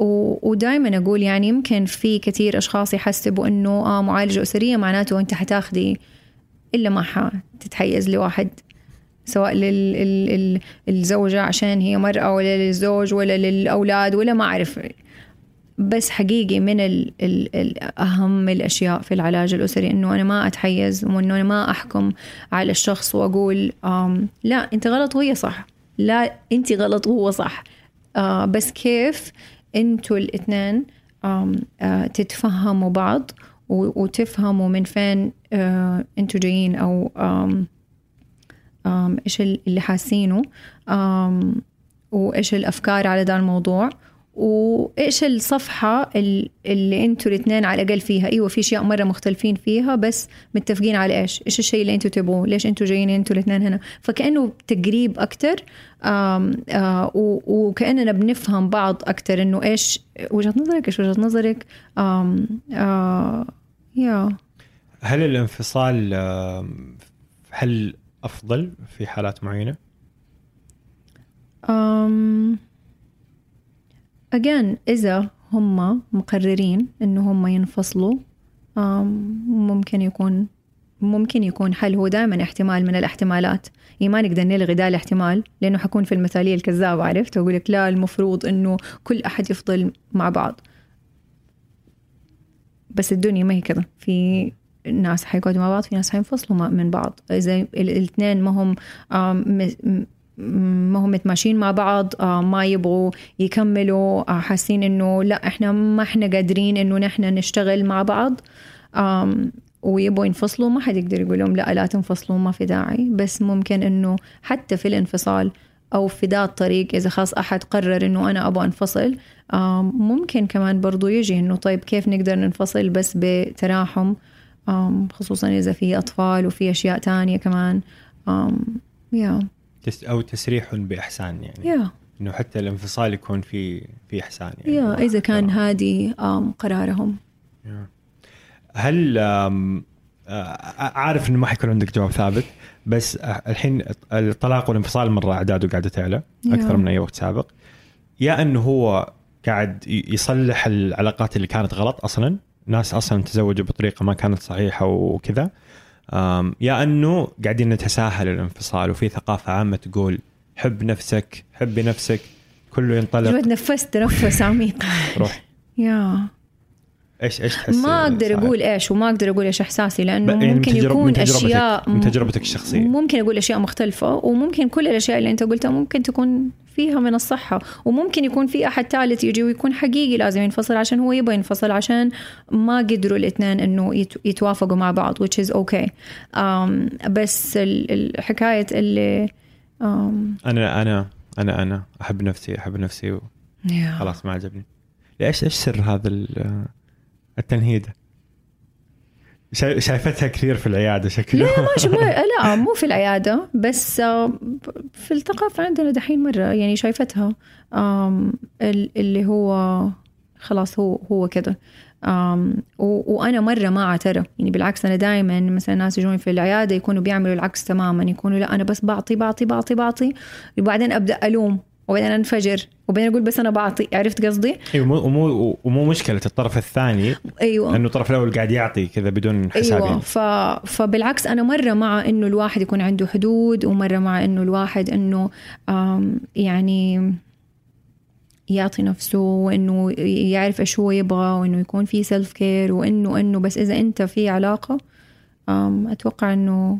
ودائما أقول يعني يمكن في كثير أشخاص يحسبوا إنه آه معالجة أسرية معناته أنت حتاخذي إلا ما حتتحيز لواحد سواء للزوجة عشان هي مرأة ولا للزوج ولا للأولاد ولا ما أعرف. بس حقيقي من ال ال ال أهم الأشياء في العلاج الأسري إنه أنا ما أتحيز وإنه أنا ما أحكم على الشخص وأقول لا أنت غلط وهي صح. لا أنت غلط وهو صح. آه بس كيف أنتوا الإثنين آه تتفهموا بعض وتفهموا من فين آه أنتوا جايين أو إيش اللي حاسينه وإيش الأفكار على ذا الموضوع. وإيش الصفحة ال- اللي أنتوا الاثنين على الأقل فيها؟ إيوه في أشياء مرة مختلفين فيها بس متفقين على إيش؟ إيش الشيء اللي أنتوا تبغوه ليش أنتوا جايين أنتوا الاثنين هنا؟ فكأنه تقريب أكثر وكأننا بنفهم بعض أكثر إنه إيش وجهة نظرك إيش وجهة نظرك؟ آم آه يا. هل الانفصال آم، هل أفضل في حالات معينة؟ um, again إذا هم مقررين إنه هم ينفصلوا ممكن يكون ممكن يكون حل. هو دائما احتمال من الاحتمالات. يعني ما نقدر نلغي ده الاحتمال لأنه حكون في المثالية الكذابة عرفت؟ أقول لك لا المفروض إنه كل أحد يفضل مع بعض. بس الدنيا ما هي كذا. في ناس حيقعدوا مع بعض في ناس حينفصلوا من بعض. إذا ال- الاثنين ما هم ما هم متماشيين مع بعض آه، ما يبغوا يكملوا آه، حاسين إنه لا إحنا ما إحنا قادرين إنه نحن نشتغل مع بعض. ويبغوا ينفصلوا ما حد يقدر يقول لهم لا لا تنفصلوا ما في داعي. بس ممكن إنه حتى في الانفصال أو في ذا الطريق إذا خاص أحد قرر إنه أنا أبغى أنفصل ممكن كمان برضو يجي إنه طيب كيف نقدر ننفصل بس بتراحم؟ خصوصا إذا في أطفال وفي أشياء تانية كمان. يا تس أو تسريح بإحسان يعني. يا إنه حتى الانفصال يكون في في إحسان يعني. يا إذا كان. هادي قرارهم. يا. هل عارف إنه ما حيكون عندك جواب ثابت بس الحين الطلاق والانفصال مرة اعداده قاعدة تعلى أكثر. من أي وقت سابق. يا إنه هو قاعد يصلح العلاقات اللي كانت غلط أصلا. ناس أصلا تزوجوا بطريقة ما كانت صحيحة وكذا. يا انه قاعدين نتساهل الانفصال وفي ثقافة عامة تقول حب نفسك حبي نفسك كله ينطلق. دلوقتي نفست تنفس عميق روح. يا. إيش إيش تحس ما أقدر صار؟ أقول إيش وما أقدر أقول إيش إحساسي لأنه يعني ممكن يكون من تجربتك- أشياء من تجربتك الشخصية. ممكن أقول أشياء مختلفة وممكن كل الأشياء اللي أنت قلتها ممكن تكون فيها من الصحة وممكن يكون في أحد ثالث يجي ويكون حقيقي لازم ينفصل عشان هو يبغى ينفصل عشان ما قدروا الاثنين إنه يت- يتوافقوا مع بعض which is okay um, بس ال- الحكاية اللي um, أنا أنا أنا أنا أحب نفسي أحب نفسي و... yeah. خلاص ما عجبني ليش إيش سر هذا ال- التنهيدة. شاي- شايفتها كثير في العيادة شكله لا ما شو- ما لا مو في العيادة بس آه، في الثقافة عندنا دحين مرة يعني شايفتها اللي هو خلاص هو هو كذا. وأنا مرة ما أعترف. يعني بالعكس أنا دائما مثلا ناس يجون في العيادة يكونوا بيعملوا العكس تماما يكونوا لا أنا بس بعطي بعطي بعطي بعطي وبعدين أبدأ ألوم. وبعدين انفجر وبعدين أقول بس أنا بعطي عرفت قصدي؟ أيوه مو ومو ومو مشكلة الطرف الثاني أيوه إنه الطرف الأول قاعد يعطي كذا بدون حساب أيوه. ف... فبالعكس أنا مرة مع إنه الواحد يكون عنده حدود ومرة مع إنه الواحد إنه يعني يعطي نفسه وإنه يعرف إيش هو يبغى وإنه يكون في self care وانه إنه بس إذا أنت في علاقة أتوقع إنه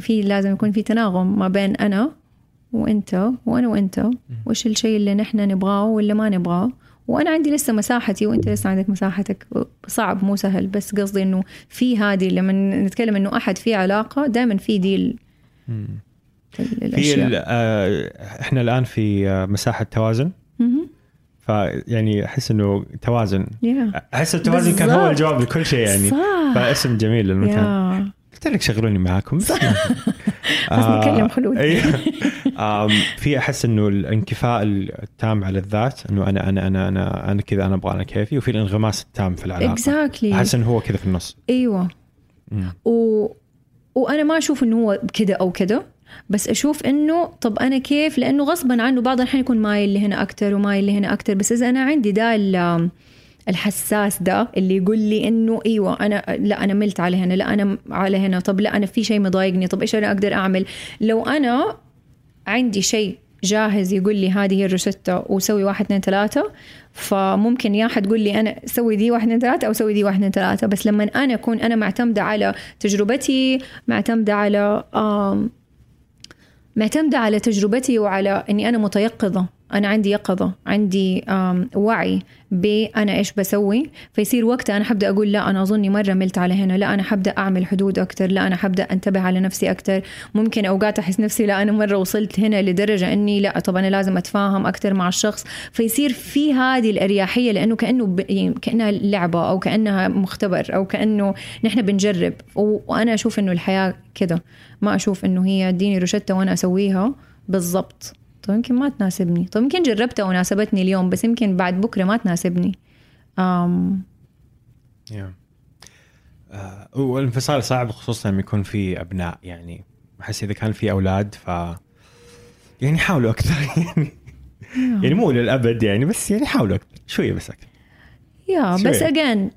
في لازم يكون في تناغم ما بين أنا وانت وأنا وانت وايش الشيء اللي نحن نبغاه واللي ما نبغاه؟ وأنا عندي لسه مساحتي وانت لسه عندك مساحتك. صعب مو سهل بس قصدي إنه في هذه لما نتكلم إنه أحد في علاقة دائما في دي ال- مم. ال- في آه، إحنا الآن في آه، مساحة توازن. فيعني أحس إنه توازن. يا أحس التوازن كان هو. الجواب لكل شيء يعني. صح. فاسم جميل للمكان يا قلت لك شغلوني معاكم. بس نتكلم خلود. أيوه. آم، في أحس إنه الانكفاء التام على الذات إنه أنا أنا أنا أنا أنا كذا أنا أبغى أنا كيفي وفي الانغماس التام في العلاقة. exactly أحس إنه هو كذا في النص. أيوه. و... وأنا ما أشوف إنه هو كده أو كده بس أشوف إنه طب أنا كيف؟ لأنه غصبا عنه بعض الأحيان يكون مايل لهنا أكثر ومايل لهنا أكثر بس إذا أنا عندي ده الحساس ده اللي يقول لي إنه إيوه أنا لا أنا ملت على هنا لا أنا على هنا طب لا أنا في شيء مضايقني طب إيش أنا أقدر أعمل؟ لو أنا عندي شيء جاهز يقول لي هذه هي الروشتة وسوي واحد اثنين ثلاثة فممكن يا حتقول لي أنا سوي دي واحد اثنين ثلاثة أو سوي دي واحد اثنين ثلاثة بس لما أنا أكون أنا معتمدة على تجربتي معتمدة على معتمدة على تجربتي وعلى إني أنا متيقظة. أنا عندي يقظه عندي وعي بأنا إيش بسوي. فيصير وقتها أنا حبدأ أقول لا أنا أظني مرة ملت على هنا. لا أنا حبدأ أعمل حدود أكثر لا أنا حبدأ أنتبه على نفسي أكثر ممكن أوقات أحس نفسي لا أنا مرة وصلت هنا لدرجة إني لا طب أنا لازم أتفاهم أكثر مع الشخص. فيصير في هذه الأريحية لأنه كأنه ب... يعني كأنها لعبة أو كأنها مختبر أو كأنه نحن بنجرب. وأنا أشوف إنه الحياة كده. ما أشوف إنه هي اديني روشتة وأنا أسويها بالضبط. طيب يمكن ما تناسبني. طيب يمكن جربتها وناسبتني اليوم بس يمكن بعد بكرة ما تناسبني. أم... يا. آه، والانفصال صعب خصوصا لما يكون في أبناء. يعني أحس إذا كان في أولاد ف يعني حاولوا أكثر. يعني يعني مو للأبد يعني بس يعني حاولوا أكثر. شوية بس أكثر. يا بس شوية. اجين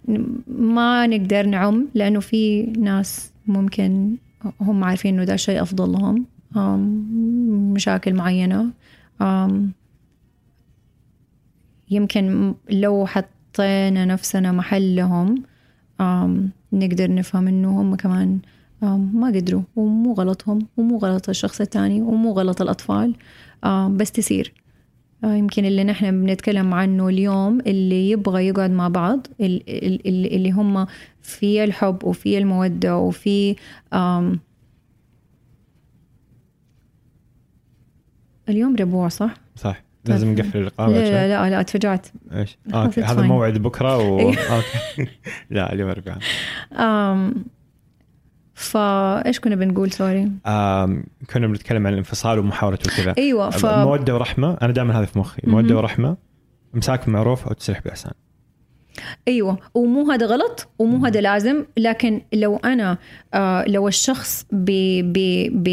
ما نقدر نعم لأنه في ناس ممكن هم عارفين إنه ده الشيء أفضل لهم. مشاكل معينة. أم، يمكن لو حطينا نفسنا محلهم نقدر نفهم إنه هم كمان ما قدروا ومو غلطهم ومو غلط الشخص الثاني ومو غلط الأطفال. أم، بس تصير. آه، يمكن اللي نحن بنتكلم عنه اليوم اللي يبغى يقعد مع بعض ال- ال- ال- اللي هم في الحب وفي المودة وفي آم، اليوم ربوع صح؟ صح لازم طيب. نقفل اللقاء لا. لا لا, لا تفجعت إيش؟ okay هذا. موعد بكرة و. okay لا اليوم اربعاء فإيش كنا بنقول sorry؟ كنا بنتكلم عن الانفصال ومحاولته وكذا أيوه ف مودة ورحمة أنا دائما هذا في مخي. مودة ورحمة امساك بمعروف أو تسرح بإحسان أيوه ومو هذا غلط ومو هذا لازم لكن لو أنا آه لو الشخص ب ب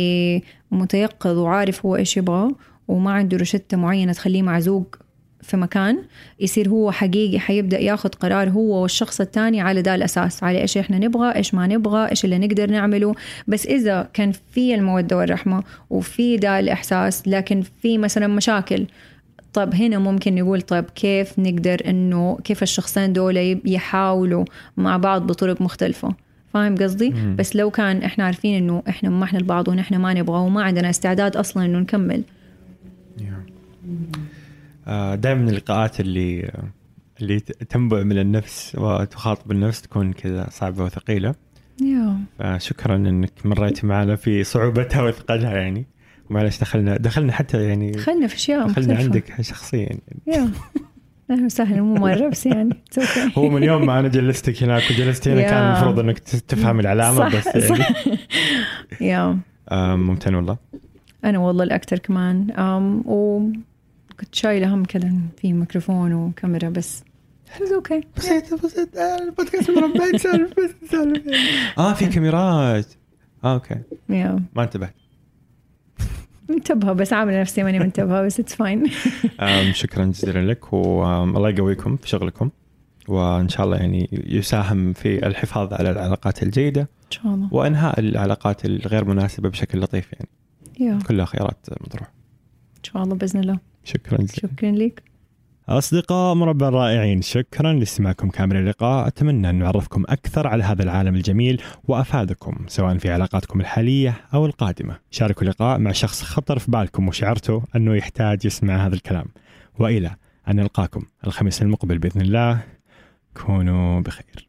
متيقظ وعارف هو إيش يبغى وما عنده روشته معينة تخليه معزوق في مكان يصير هو حقيقي حيبدأ ياخذ قرار هو والشخص الثاني على ده الأساس على إيش إحنا نبغى إيش ما نبغى إيش اللي نقدر نعمله. بس إذا كان في المودة والرحمة وفي ده الإحساس لكن في مثلا مشاكل طب هنا ممكن نقول طيب كيف نقدر إنه كيف الشخصين دول يحاولوا مع بعض بطرق مختلفة؟ فاهم قصدي؟ مم. بس لو كان إحنا عارفين إنه إحنا ما إحنا البعض ونحن ما نبغى وما عندنا استعداد أصلا إنه نكمل. دائما اللقاءات اللي اللي تنبع من النفس وتخاطب النفس تكون كذا صعبة وثقيلة. يا فشكرا إنك مريتي معنا في صعوبتها وثقلها يعني. معلش دخلنا دخلنا حتى يعني دخلنا في أشياء دخلنا مختلفة. عندك شخصيا. يعني. يا أهلا وسهلا مو مرة بس يعني. هو من يوم ما أنا جلستك هناك وجلست هنا. كان المفروض إنك تفهم العلامة صح بس يعني. صح يا ممتن والله. أنا والله الاكثر كمان. أم وكنت شايلة هم كذا في ميكروفون وكاميرا بس it's okay. بسيط بسيط آه، البودكاست مربع نسولف بس نسولف آه في كاميرات. آه okay. yeah. ما انتبهت. منتبهة بس عاملة نفسي ماني منتبهة بس it's fine شكرا جزيلا لك والله يقويكم في شغلكم وإن شاء الله يعني يساهم في الحفاظ على العلاقات الجيدة إن شاء الله. وإنهاء العلاقات الغير مناسبة بشكل لطيف يعني. كلها خيارات مطروحة. إن شاء الله بإذن الله. شكرا جزيلا. شكرا لك. أصدقاء مربع الرائعين شكرا لاستماعكم كامل اللقاء. أتمنى أن نعرفكم أكثر على هذا العالم الجميل وأفادكم سواء في علاقاتكم الحالية أو القادمة. شاركوا اللقاء مع شخص خطر في بالكم وشعرتوا أنه يحتاج يسمع هذا الكلام. وإلى أن نلقاكم الخميس المقبل بإذن الله. كونوا بخير.